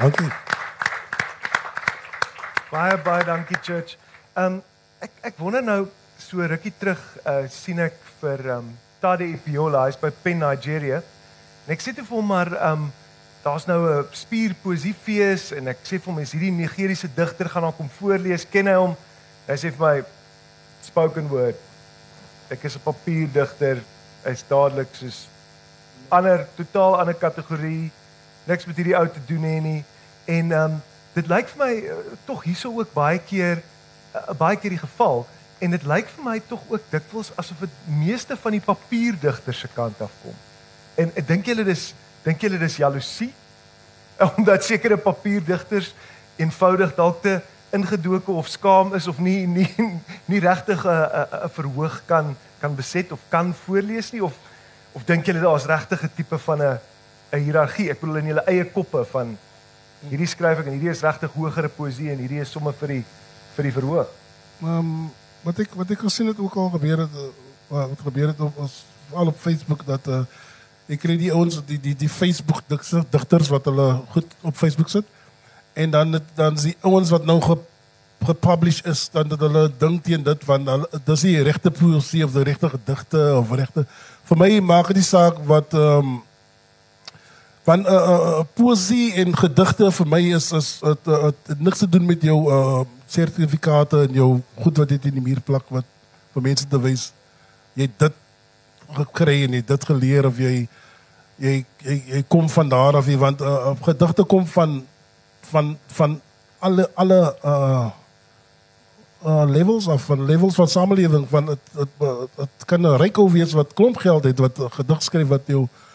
Dankie. Baie baie dankie church. Ehm um, ek ek wonder nou so rukkie terug uh sien ek vir ehm um, Tade Ipiola, hy's by Pen Nigeria. En ek sê te vir maar ehm um, daar's nou 'n spier poesiefees en ek sê vir hom is hierdie Nigeriese digter gaan dan kom voorlees. Ken hy hom? Hy sê vir my spoken word. Ek is 'n papierdigter. Hy's dadelik soos ander totaal ander kategorie. Niks met hierdie ou te doen hê nie. En ehm um, dit lyk vir my uh, tog hierso ook baie keer uh, baie keer die geval en dit lyk vir my tog ook dikwels asof dit meeste van die papierdigters se kant af kom. En ek dink julle dis dink julle dis jaloesie [laughs] omdat sekere papierdigters eenvoudig dalk te ingedoke of skaam is of nie nie nie regtig 'n 'n verhoog kan kan beset of kan voorlees nie of of dink julle daar's regtig 'n tipe van 'n 'n hiërargie. Ek bedoel in julle eie koppe van hierdie skryf ek en hierdie is regtig hogere poesie en hierdie is sommer vir die vir die verhoog. Um, wat ek wat ek gesien het ook al gebeur het uh, wat gebeur het op ons al op Facebook dat uh, ek kry die ouens die die die Facebook digters wat hulle goed op Facebook sit. En dan dan is die ouens wat nou ge, gepublish is dan dat hulle dink teen dit want hulle dis die regte poesie of die regte gedigte of regte. Vir my maak dit saak wat ehm um, van 'n uh, uh, uh, poesie en gedigte vir my is is het, het, het niks te doen met jou uh, sertifikate en jou goed wat jy in die muur plak wat vir mense te wys jy dit gekry en jy dit geleer of jy jy jy, jy kom van daar af jy want uh, gedigte kom van van van alle alle uh uh levels of van levels van samelewing van dit dit kan 'n ryk ou wees wat klomp geld het wat gedig skryf wat jou wat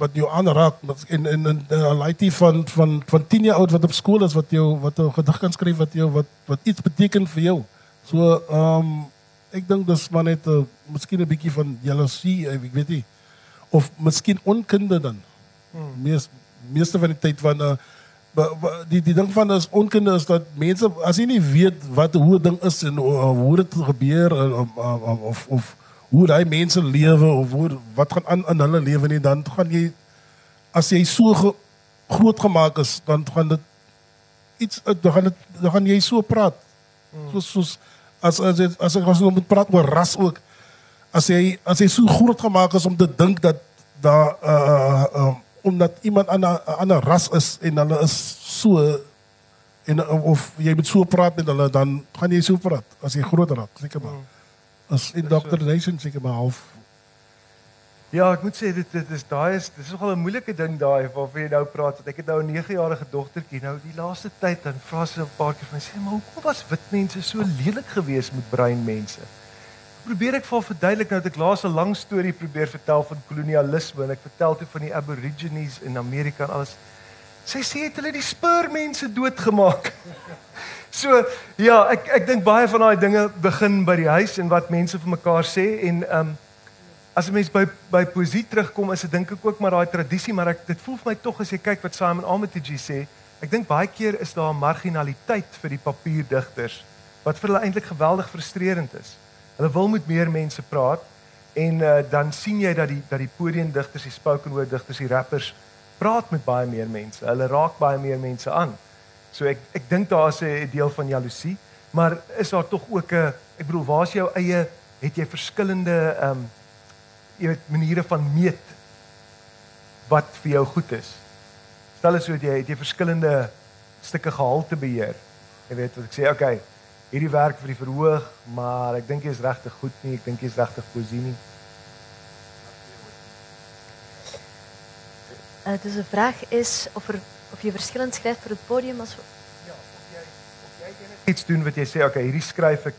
wat jou aanraak en en 'n laaitie van van van 10 jaar oud wat op skool is wat jou wat 'n gedig kan skryf wat jou wat wat iets beteken vir jou. So um ek dink dis maar net 'n uh, miskien 'n bietjie van jaloesie, ek weet nie. Of miskien onkunde dan. Hmm. Mees meeste van die tyd van 'n uh, die die ding van is onkunde is dat mense as jy nie weet wat hoe 'n ding is en uh, hoe dit gebeur uh, uh, of of hoe daai mense lewe of hoe wat gaan aan in hulle lewe nie dan gaan jy as jy so ge, groot gemaak is dan gaan dit iets dan gaan dit dan gaan jy so praat hmm. soos soos as as as ek was moet praat oor ras ook as jy as jy so groot gemaak is om te dink dat daar uh, omdat iemand aan 'n ander ras is en hulle is so en of jy moet so praat met hulle dan gaan jy so praat as jy groter raak seker maar hmm. As indoctrination seker maar half Ja, ek moet sê dit dit is daai is dis nogal 'n moeilike ding daai waarvan jy nou praat want ek het nou 'n 9-jarige dogtertjie nou die laaste tyd dan vra sy 'n paar keer vir my sê maar hoekom was wit mense so lelik geweest met bruin mense? probeer ek vir verduidelik nou dat ek laas 'n lang storie probeer vertel van kolonialisme en ek vertel toe van die aborigines in Amerika en alles. Sy sê het hulle die spurmense doodgemaak. [laughs] so ja, ek ek dink baie van daai dinge begin by die huis en wat mense vir mekaar sê en ehm um, as 'n mens by by poesie terugkom is dit dink ek ook maar daai tradisie maar ek dit voel vir my tog as jy kyk wat Simon Armitage sê, ek dink baie keer is daar 'n marginaliteit vir die papierdigters wat vir hulle eintlik geweldig frustrerend is. Hulle wil met meer mense praat en uh, dan sien jy dat die dat die podiumdigters, die spoken word digters, die rappers praat met baie meer mense. Hulle raak baie meer mense aan. So ek ek dink daar is 'n deel van jaloesie, maar is daar tog ook 'n ek bedoel, waar is jou eie het jy verskillende ehm um, jy weet maniere van meet wat vir jou goed is. Stel as jy het jy verskillende stukke gehalte beheer. Jy weet wat ek sê, okay, hierdie werk vir die verhoog, maar ek dink jy is regtig goed nie, ek dink jy is regtig poesie nie. Dus de vraag is of, er, of je verschillend schrijft voor het podium als... Ja, of jij, of jij iets doen wat jy sê, okay, hierdie skryf ek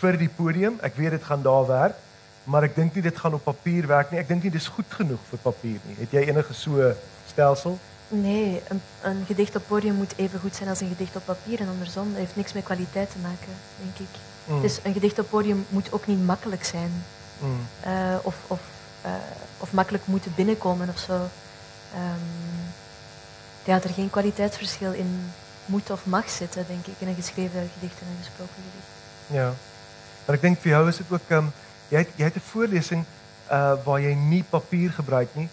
vir die podium, ek weet dit gaan daar werk, maar ek dink nie dit gaan op papier werk nie. Ek dink nie dis goed genoeg vir papier nie. Het jy enige so stelsel? Nee, een, een, gedicht op podium moet even goed zijn als een gedicht op papier en andersom. Dat heeft niks met kwaliteit te maken, denk ik. Mm. Dus een gedicht op podium moet ook niet makkelijk zijn. Mm. Uh, of, of, uh, of makkelijk moeten binnenkomen of zo. Um, ja, er geen kwaliteitsverschil in moet of mag zitten, denk ik, in een geschreven gedicht en een gesproken gedicht. Ja, maar ik denk voor jou is het ook... Um, jij hebt een voorlezing uh, waar je niet papier gebruikt, niet?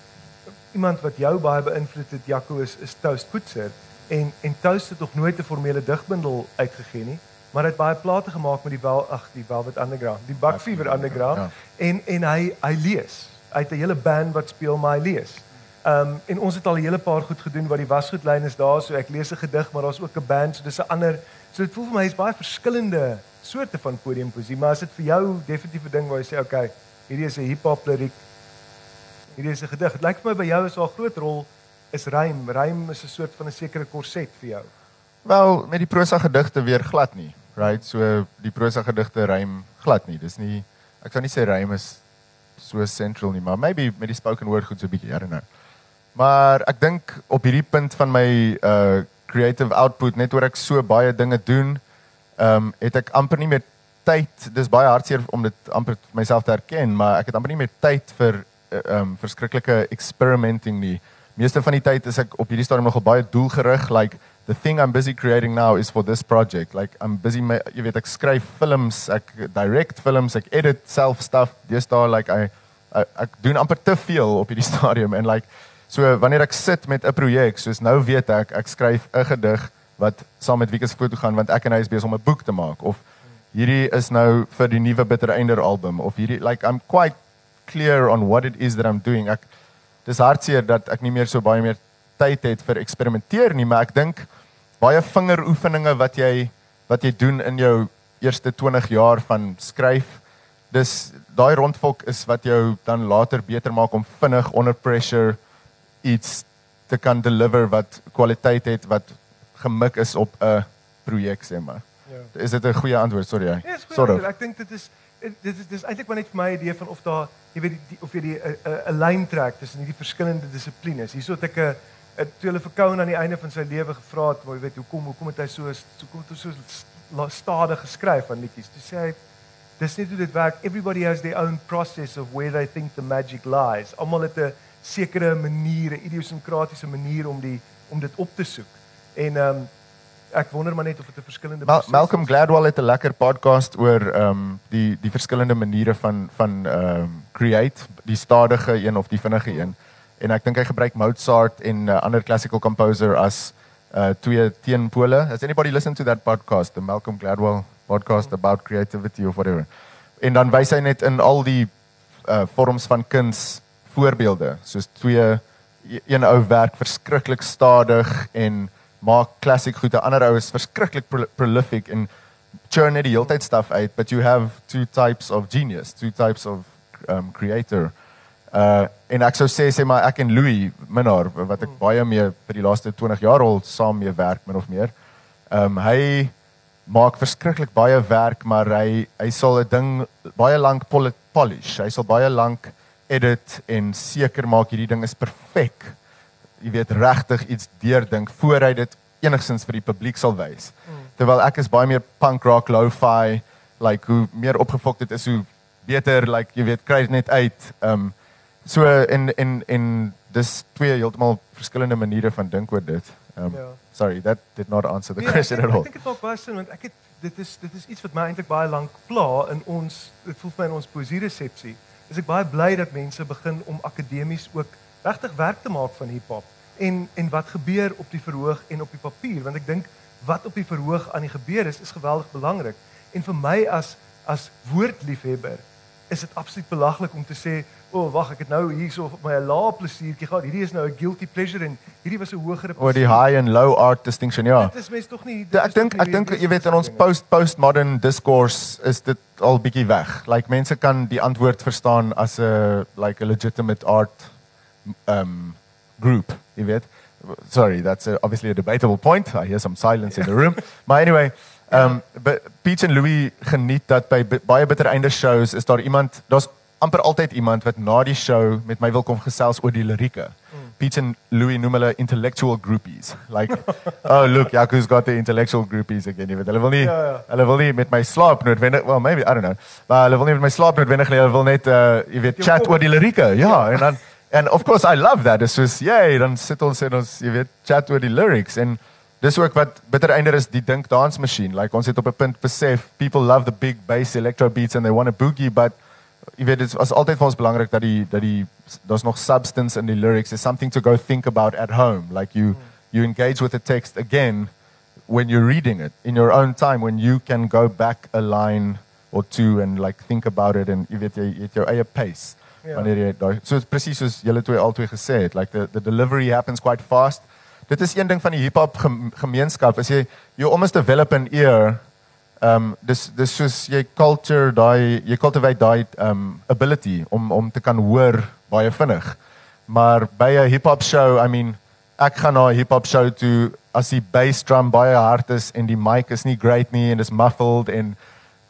iemand wat jou baie beïnvloed het Jaco is is Toast Poetser en en Toast het nog nooit 'n formele digbundel uitgegee nie maar hy het baie plate gemaak met die wel ag die Velvet Underground die Buckfever Underground ja. en en hy hy lees hy het 'n hele band wat speel maar hy lees Ehm um, en ons het al 'n hele paar goed gedoen wat die wasgoedlyn is daar so ek lees 'n gedig maar daar's ook 'n band so dis 'n ander so dit voel vir my is baie verskillende soorte van podiumpoesie maar as dit vir jou definitief 'n ding waar jy sê okay hierdie is 'n hip hop liriek Hierdie is 'n gedig. Dit lyk vir my by jou is daar 'n groot rol is rym. Rym is 'n soort van 'n sekere korset vir jou. Wel, met die prosa gedigte weer glad nie. Right? So die prosa gedigte rym glad nie. Dis nie ek kan nie sê rym is so central nie, maar maybe met die spoken word goed so 'n bietjie, I don't know. Maar ek dink op hierdie punt van my uh creative output net oor ek so baie dinge doen, ehm um, het ek amper nie meer tyd. Dis baie hartseer om dit amper myself te erken, maar ek het amper nie meer tyd vir ehm um, verskriklike experimenting nie. Meeste van die tyd is ek op hierdie stadium nogal baie doelgerig, like the thing I'm busy creating now is for this project. Like I'm busy my, jy weet ek skryf films, ek direct films, ek edit self stuff. Dis daar like I, I ek doen amper te veel op hierdie [laughs] stadium en like So wanneer ek sit met 'n projek, soos nou weet ek ek skryf 'n gedig wat saam met Wieke se foto gaan want ek en hy is besig om 'n boek te maak of hierdie is nou vir die nuwe Bitter Einder album of hierdie like I'm quite clear on what it is that I'm doing. Ek dis hartseer dat ek nie meer so baie meer tyd het vir eksperimenteer nie, maar ek dink baie vingeroefeninge wat jy wat jy doen in jou eerste 20 jaar van skryf dis daai rondvolk is wat jou dan later beter maak om vinnig onder pressure iets te kan deliver wat kwaliteit het wat gemik is op 'n projek sê maar. Ja. Is dit 'n goeie antwoord? Sorry. Ja, yes, sort of. Ek dink dit is dit is dis eintlik maar net vir my idee van of daar jy weet die, of jy die 'n lyn trek tussen hierdie verskillende dissiplines. Hierso het ek 'n toe hulle vir Koen aan die einde van sy lewe gevra het, maar jy weet hoekom hoekom het hy so so kom toe so stadig geskryf aan liedjies. Toe sê hy dis net hoe dit werk. Everybody has their own process of where they think the magic lies. Almal het 'n sekere maniere, idiosinkratiese maniere om die om dit op te soek. En ehm um, ek wonder maar net of dit 'n verskillende Mal Malcolm Gladwell het 'n lekker podcast oor ehm um, die die verskillende maniere van van ehm um, create, die stadige een of die vinnige een. En ek dink hy gebruik Mozart en 'n uh, ander classical composer as uh twee teenpole. Has anybody listened to that podcast, the Malcolm Gladwell podcast about creativity of whatever? En dan wys hy net in al die uh vorms van kuns voorbeelde soos twee een ou werk verskriklik stadig en maak klassiek goed 'n ander ou is verskriklik pro prolific en churn net die hele tyd stuff uit but you have two types of genius two types of um creator uh en ek sou sê sê maar ek en Louis Minnar wat ek hmm. baie mee vir die laaste 20 jaar al saam mee werk min of meer um hy maak verskriklik baie werk maar hy hy sal 'n ding baie lank polish hy sal baie lank edit en seker maak hierdie ding is perfek. Jy weet regtig iets deurdink voor hy dit enigsins vir die publiek sal wys. Mm. Terwyl ek is baie meer punk rock lo-fi, like hoe meer opgefok dit is hoe beter like jy weet kry dit net uit. Um so in in in dis twee heeltemal verskillende maniere van dink oor dit. Um ja. sorry, that did not answer the nee, question ek, at all. Ek dink dit maak baie sin want ek het dit is dit is iets wat my eintlik baie lank pla in ons dit voel vir my in ons poesie resepsie is ek baie bly dat mense begin om akademies ook regtig werk te maak van hiphop en en wat gebeur op die verhoog en op die papier want ek dink wat op die verhoog aan die gebeur is is geweldig belangrik en vir my as as woordliefhebber is dit absoluut belaglik om te sê o oh, wag ek het nou hierso op my lae plesiertjie gehad. Hierdie is nou 'n guilty pleasure en hierdie was 'n hogere oor die high and low art distinction ja. Dit is mens tog nie ja, ek dink ek dink jy weet in ons post postmodern discourse is dit al bietjie weg. Like mense kan die antwoord verstaan as 'n like a legitimate art um group jy weet. Sorry that's a, obviously a debatable point. I hear some silence in the room. [laughs] But anyway um but Peach and Louis geniet dat by baie bitter einde shows is daar iemand daar's amper altyd iemand wat na die show met my wil kom gesels oor die lirieke. Mm. Pete and Louis noem hulle intellectual groupies. Like [laughs] oh look, Jaco's got the intellectual groupies again. Hulle wil nie ja, ja. hulle wil nie met my slaap noodwendig, well maybe I don't know. Maar hulle wil nie met my slaap noodwendig nie. Hulle wil net uh jy weet chat oor die lirieke. Ja, en dan and of course I love that. It's just yay, dan sit ons en ons jy weet chat oor die lyrics en dis ook wat bitter einder is die dink dance masjien. Like ons het op 'n punt besef people love the big bass electro beats and they want a boogie but jy weet dit was altyd vir ons belangrik dat die dat die daar's nog substance in die lyrics. Is something to go think about at home. Like you you engage with the text again when you're reading it in your own time when you can go back a line or two and like think about it and jy weet jy het jou eie pace yeah. wanneer jy daai so presies soos julle twee albei gesê het like the the delivery happens quite fast. Dit is een ding van die hip hop gemeenskap. As jy you almost develop an ear Ehm um, dis dis soos jy culture daai jy cultivate daai um, ability om om te kan hoor baie vinnig. Maar by 'n hip-hop show, I mean, ek gaan na 'n hip-hop show toe as die bass drum baie hard is en die mic is nie great nie en is muffled en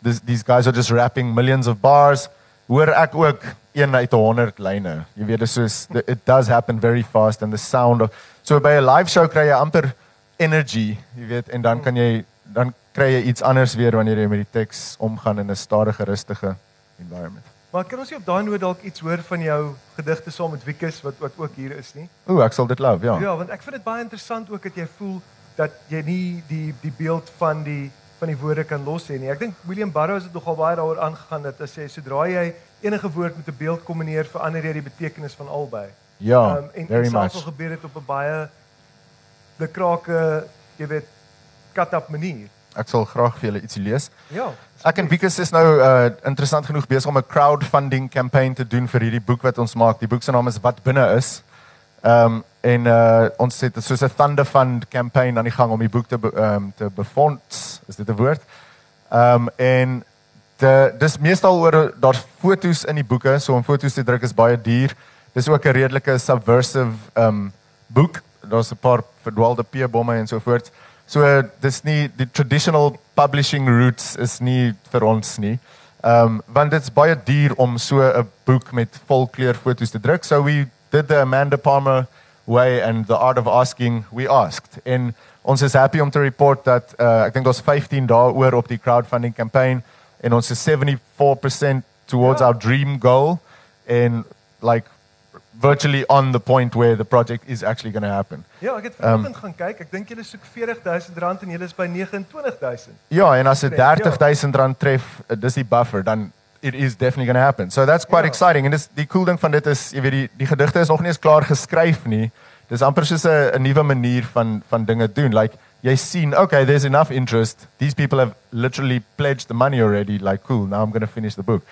this, these guys are just rapping millions of bars, hoor ek ook een uit 100 lyne. Jy weet, dit is soos it does happen very fast and the sound of so by 'n live show kry jy amper energy, jy weet, en dan kan jy dan kry jy iets anders weer wanneer jy met die teks omgaan in 'n stadige, rustige environment. Maar kan ons nie op daai noot dalk iets hoor van jou gedigte saam met Wikus wat wat ook hier is nie? Ooh, ek sal dit love, ja. Ja, want ek vind dit baie interessant ook dat jy voel dat jy nie die die beeld van die van die woorde kan los sê nie. Ek dink William Burroughs het nogal baie daaroor aangegaan dat hy sê sodra jy enige woord met 'n beeld kombineer, verander jy die betekenis van albei. Ja, Ehm, en very en much. al gebeur dit op 'n baie de krake, jy weet, kat-up manier. Ek sal graag vir julle ietsie lees. Ja. Ek en Wikus is nou uh interessant genoeg besig om 'n crowdfunding campaign te doen vir hierdie boek wat ons maak. Die boek se naam is Wat binne is. Ehm um, en uh ons het soos 'n Thunder Fund campaign aan die gang om die boek te ehm um, te befonds. Is dit 'n woord? Ehm um, en de dis meestal oor daar's fotos in die boeke, so om fotos te druk is baie duur. Dis ook 'n redelike subversive ehm um, boek. Daar's 'n paar verdwaalde P-bomme en so voort. So dis nie die traditional publishing routes is nie vir ons nie. Ehm um, want dit's baie duur om so 'n boek met volkleur foto's te druk. So we did the Amanda Palmer way and the art of asking we asked. En ons is happy om te report dat uh, ek dink daar's 15 dae oor op die crowdfunding campaign en ons is 74% towards Ja. our dream goal and like virtually on the point where the project is actually going to happen. Ja, ek het Ehm, vanoggend gaan kyk. Ek dink julle soek R40000 en julle is by 29000. Ja, en as dit Ja. 30000 rand tref, uh, dis die buffer, dan it is definitely going to happen. So that's quite Ja. exciting en dis die cool ding van dit is, jy weet die die gedigte is nog nie eens klaar geskryf nie. Dis amper soos 'n 'n nuwe manier van van dinge doen. Like jy sien, okay, there's enough interest. These people have literally pledged the money already. Like cool, now I'm going to finish the book.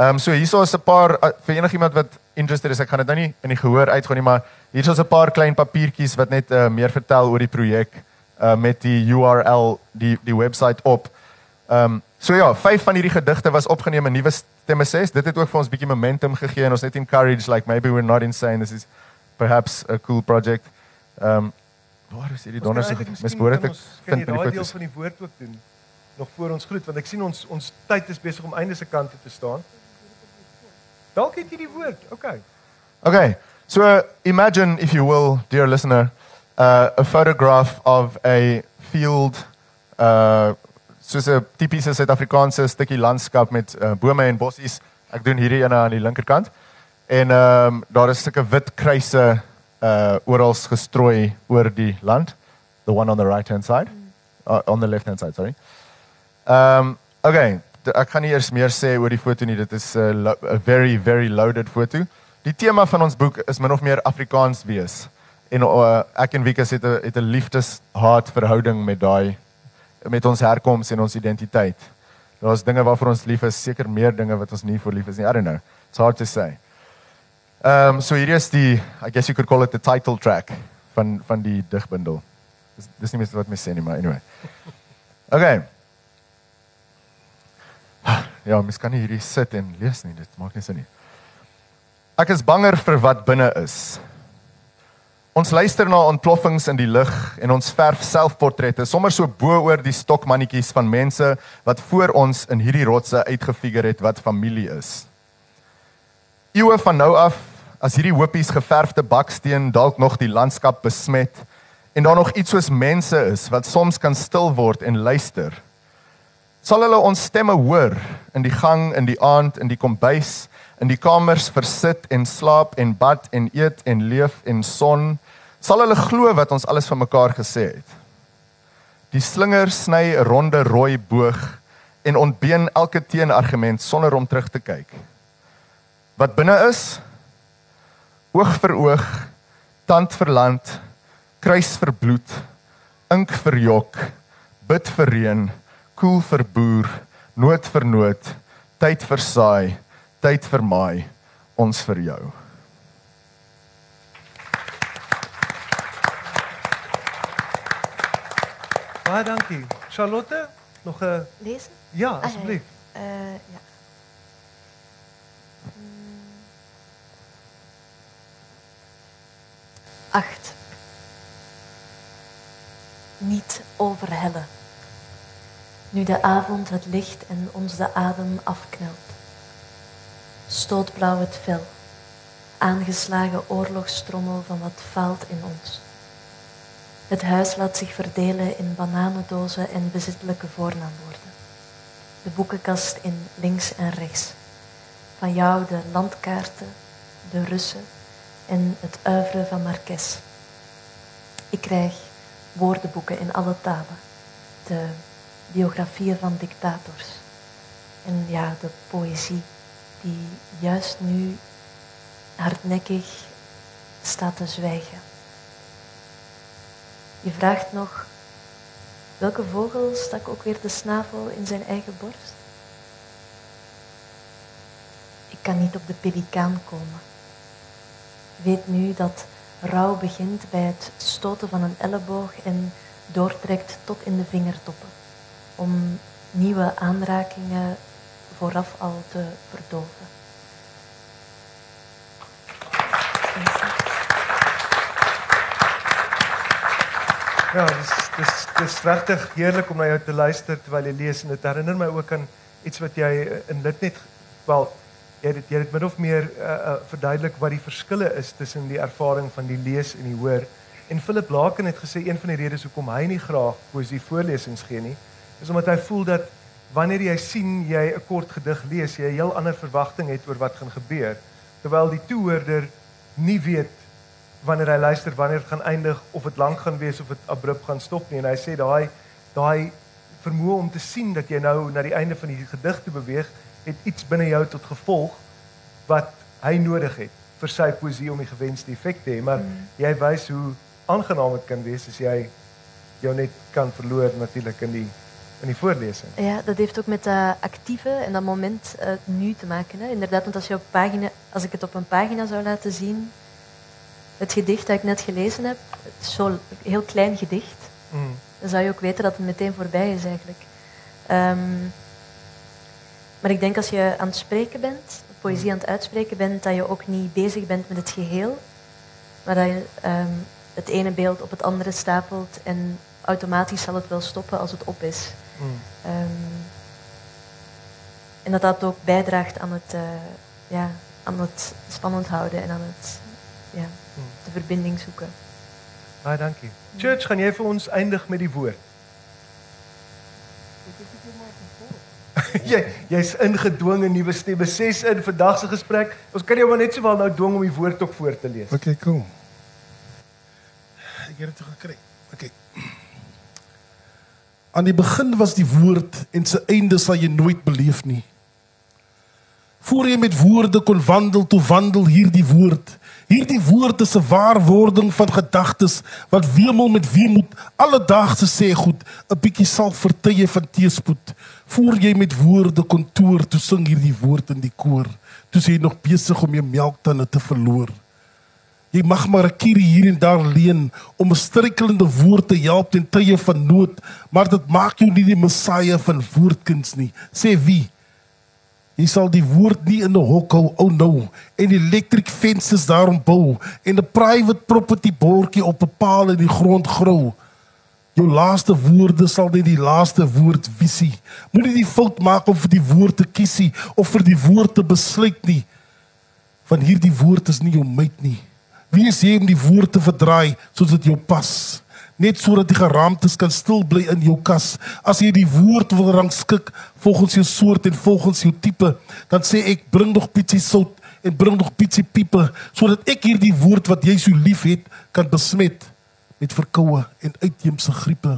Ehm um, so hierso is 'n paar uh, vir enigiemand wat interested is, ek gaan dit nou nie in die gehoor uitgaan nie, maar hierso is 'n paar klein papiertjies wat net uh, meer vertel oor die projek uh, met die URL, die die webwerf op. Ehm um, so ja, vyf van hierdie gedigte was opgeneem in nuwe stemme 6. Dit het ook vir ons bietjie momentum gegee en ons net encouraged like maybe we're not insane. This is perhaps a cool project. Ehm um, waar is hierdie donders misboorde te kan vind met die foto's? van die woord ook doen nog voor ons groet want ek sien ons ons tyd is besig om einde se kant toe te staan. Dalk het jy die woord. Okay. Okay, so imagine, if you will, dear listener, uh, a photograph of a field, uh, soos 'n tipiese Suid-Afrikaanse stukkie landskap met uh, bome en bossies. Ek doen hierdie ene aan die linkerkant. En ehm um, daar is sulke wit kruise uh oral gestrooi oor die land. The one on the right hand side. Uh, on the left hand side, sorry. Ehm um, okay, ek gaan nie eers meer sê oor die foto nie. Dit is 'n lo- 'n very very loaded foto. Die tema van ons boek is min of meer Afrikaans wees. En uh, ek en Wieke het 'n het 'n liefdeshaat verhouding met daai met ons herkoms en ons identiteit. Daar's dinge waarvoor ons lief is, seker meer dinge wat ons nie vir lief is nie. I don't know. It's hard to say. Ehm um, so hier is die I guess you could call it the title track van van die digbundel. Dis dis nie meer wat my sê nie, maar anyway. Okay. Ja, mens kan nie hierdie sit en lees nie. Dit maak nie sin nie. Ek is banger vir wat binne is. Ons luister na ontploffings in die lug en ons verf selfportrette sommer so bo oor die stokmannetjies van mense wat voor ons in hierdie rotse uitgefigure het wat familie is. Eeue van nou af, as hierdie hoopies geverfde baksteen dalk nog die landskap besmet en daar nog iets soos mense is wat soms kan stil word en luister. Sal hulle ons stemme hoor in die gang, in die aand, in die kombuis, in die kamers versit en slaap en bad en eet en leef en son? Sal hulle glo wat ons alles van mekaar gesê het? Die slinger sny 'n ronde rooi boog en ontbeen elke teenargument sonder om terug te kyk. Wat binne is, oog vir oog, tand vir land, kruis vir bloed, ink vir jok, bid vir reën, koel vir boer, nood vir nood, tyd vir saai, tyd vir maai, ons vir jou. Baie dankie. Charlotte, nog 'n Lezen? Ja, asseblief. ja. Eh, ja. 8. Niet overhellen. Nu de avond het licht en ons de adem afknelt. Stootblauw het vel, aangeslagen oorlogstrommel van wat faalt in ons. Het huis laat zich verdelen in bananendozen en bezittelijke voornaamwoorden. De boekenkast in links en rechts. Van jou de landkaarten, de Russen en het uiveren van Marques. Ik krijg woordenboeken in alle talen. De biografieën van dictators. En ja, de poëzie die juist nu hardnekkig staat te zwijgen. Je vraagt nog, welke vogel stak ook weer de snavel in zijn eigen borst? Ik kan niet op de pelikaan komen. Weet nu dat rouw begint bij het stoten van een elleboog en doortrekt tot in de vingertoppen, om nieuwe aanrakingen vooraf al te verdoven. Ja, dis dis dis regtig heerlik om na jou te luister terwyl jy lees en dit herinner my ook aan iets wat jy in dit net wel jy het het min of meer uh, uh, verduidelik wat die verskille is tussen die ervaring van die lees en die hoor. En Philip Laken het gesê een van die redes hoekom hy nie graag poesie voorlesings gee nie, is omdat hy voel dat wanneer jy sien jy 'n kort gedig lees, jy 'n heel ander verwagting het oor wat gaan gebeur, terwyl die toehoorder nie weet wanneer hy luister wanneer dit gaan eindig of dit lank gaan wees of dit abrupt gaan stop nie en hy sê daai daai vermoë om te sien dat jy nou na die einde van die gedig te beweeg het iets binne jou tot gevolg wat hy nodig het vir sy poesie om die gewenste effek te hê maar mm. jy wys hoe aangenaam dit kan wees as jy jou net kan verloor natuurlik in die in die voorlesing. Ja, dat heeft ook met dat actieve en dat moment uh, nu te maken. Hè. Inderdaad, want als, je op pagina, als ik het op een pagina zou laten zien, het gedicht dat ik net gelezen heb, zo'n heel klein gedicht, mm. dan zou je ook weten dat het meteen voorbij is eigenlijk. Um, maar ik denk als je aan het spreken bent, poëzie mm. aan het uitspreken bent, dat je ook niet bezig bent met het geheel, maar dat je um, het ene beeld op het andere stapelt en automatisch zal het wel stoppen als het op is. Mm. Um, en dat dat ook bijdraagt aan het, uh, ja, aan het spannend houden en aan het ja, de verbinding zoeken. Baie dankie. Church, gaan jy vir ons eindig met die woord? [laughs] jy jy's ingedwing in nuwe stemme 6 in vandag se gesprek. Ons kan jou maar net sowel nou dwing om die woord ook voor te lees. Okay, cool. Ek het dit gekry. Okay. Aan die begin was die woord en sy einde sal jy nooit beleef nie. Voor jy met woorde kon wandel, toe wandel hierdie woord. Hierdie woord is 'n waarwording van gedagtes wat wemel met weemoed alledaagse sê goed, 'n bietjie sal vertye van teespoed. Voor jy met woorde kontoor toe sing hierdie woord in die koor, toe sê jy nog besig om jou melktande te verloor. Jy mag maar 'n kierie hier en daar leen om 'n struikelende woord te help ten tye van nood, maar dit maak jou nie die Messia van woordkuns nie. Sê wie? Jy sal die woord nie in 'n hok hou, ou nou, en die electric fences daarom bou en 'n private property bordjie op 'n paal in die grond grou. Jou laaste woorde sal net die laaste woord visie. Moenie die fout maak om vir die woord te kiesie of vir die woord te besluit nie. Van hierdie woord is nie jou meet nie. Wie is jy om die woord te verdraai soos dit jou pas? net sodat die geraamtes kan stil bly in jou kas. As jy die woord wil rangskik volgens jou soort en volgens jou tipe, dan sê ek bring nog bietjie sout en bring nog bietjie piepe sodat ek hierdie woord wat jy so liefhet kan besmet met verkoue en uitheemse griepe.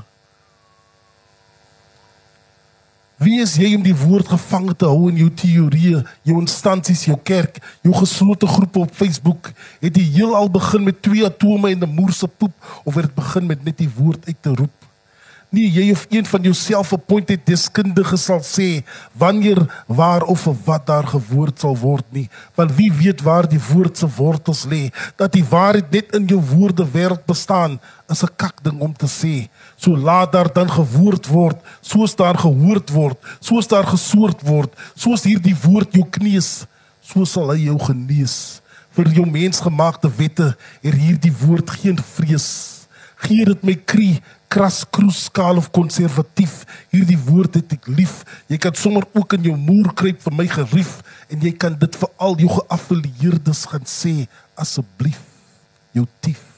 Wie is jy om die woord gevang te hou in jou teorieë, jou instansies, jou kerk, jou geslote groepe op Facebook? Het die heelal begin met twee atome en 'n moerse poep of het dit begin met net die woord uit te roep? Nie jy of een van jouself appointed deskundiges sal sê wanneer, waar of wat daar gewoord sal word nie, want wie weet waar die woord se wortels lê? Dat die waarheid net in jou woorde wêreld bestaan, is 'n kak ding om te sê so laat daar dan gewoord word soos daar gehoord word soos daar gesoort word soos hierdie woord jou kneus so sal hy jou genees vir jou mensgemaakte wette het hierdie woord geen vrees. Gee dit my krie, kras, kroes, skaal of konservatief. Hierdie woord het ek lief. Jy kan sommer ook in jou moer kruip vir my gerief en jy kan dit vir al jou geaffilieerdes gaan sê asseblief jou tief.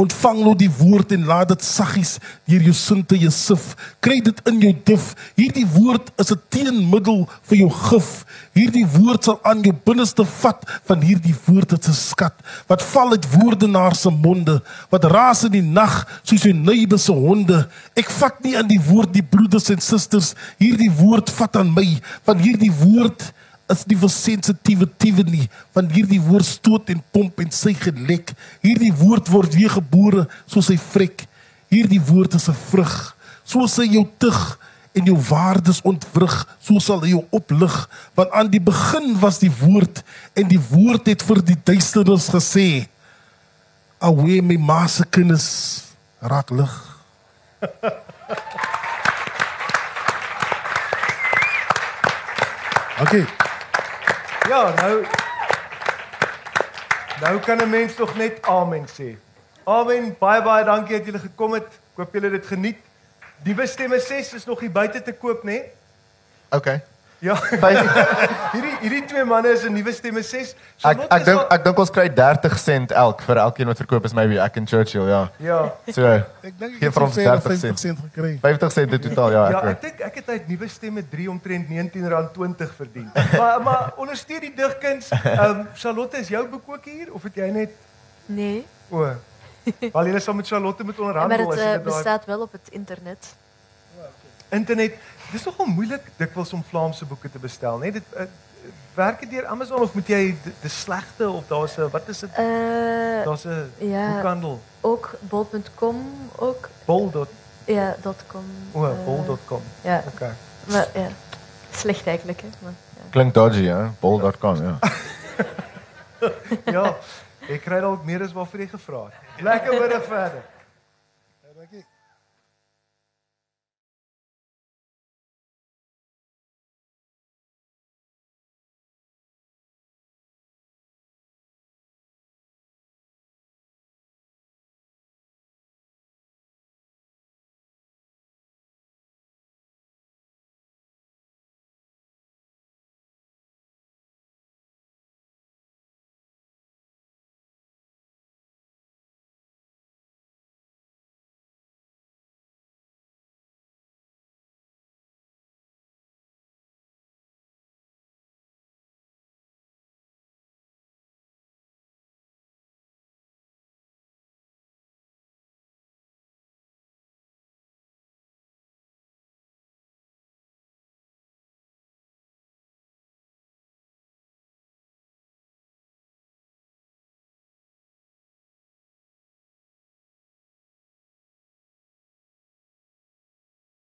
Ontvang nou die woord en laat dit saggies deur jou sinte jou sif. Kry dit in jou dif. Hierdie woord is 'n teenmiddel vir jou gif. Hierdie woord sal aan jou binneste vat van hierdie woord het 'n skat wat val uit woordenaar se monde wat raas in die nag soos 'n neibe se honde. Ek vat nie aan die woord die broeders en susters. Hierdie woord vat aan my van hierdie woord is nie vir sensitiewe tiewe nie van hierdie woord stoot en pomp en sy gelek. Hierdie woord word weer gebore soos hy vrek. Hierdie woord is 'n vrug. Soos hy jou tug en jou waardes ontwrig so sal hy jou oplig. Want aan die begin was die woord en die woord het vir die duisternis gesê away my ma se kinders raak lig. [laughs] Okay. Ja, nou Nou kan 'n mens tog net amen sê. Amen. Baie baie dankie dat julle gekom het. Ek hoop julle het dit geniet. Diewe stemme 6 is nog hier buite te koop, né? Okay. Ja. [laughs] hierdie hierdie twee manne is 'n nuwe stemme 6. Ek ek dink ek dink ons kry 30 sent elk vir elkeen wat verkoop is maybe ek en Churchill, ja. Ja. So. Ek dink ek het ons ongeveer 30 50 sent gekry. 50 sent in totaal, ja, Ja, ek dink ek het uit nuwe stemme 3 omtrent R19.20 verdien. maar maar ondersteun die digkuns. Ehm um, Charlotte is jou boek ook hier of het jy net Nee, o. Al jy sal met Charlotte moet maar onderhandel het as eh, jy dit daai bestaat wel op het internet. internet. Dis nogal moeilik dikwels om Vlaamse boeke te bestel, né? Dit uh, werk dit deur Amazon of moet jy die, die slegte of daar's 'n wat is dit? Eh, Daar's 'n ja. boekhandel. ook bol.com, ook Bol. dot- ja, dot .com. O, eh, bol.com. Ja, Okay. maar ja, slecht eigenlijk, hè. Maar, ja. Klink dodgy, hè? Bol.com, ja. [laughs] Ja, ek kry dalk meer as waarvoor jy gevra het. Lekker middag verder. Dankie.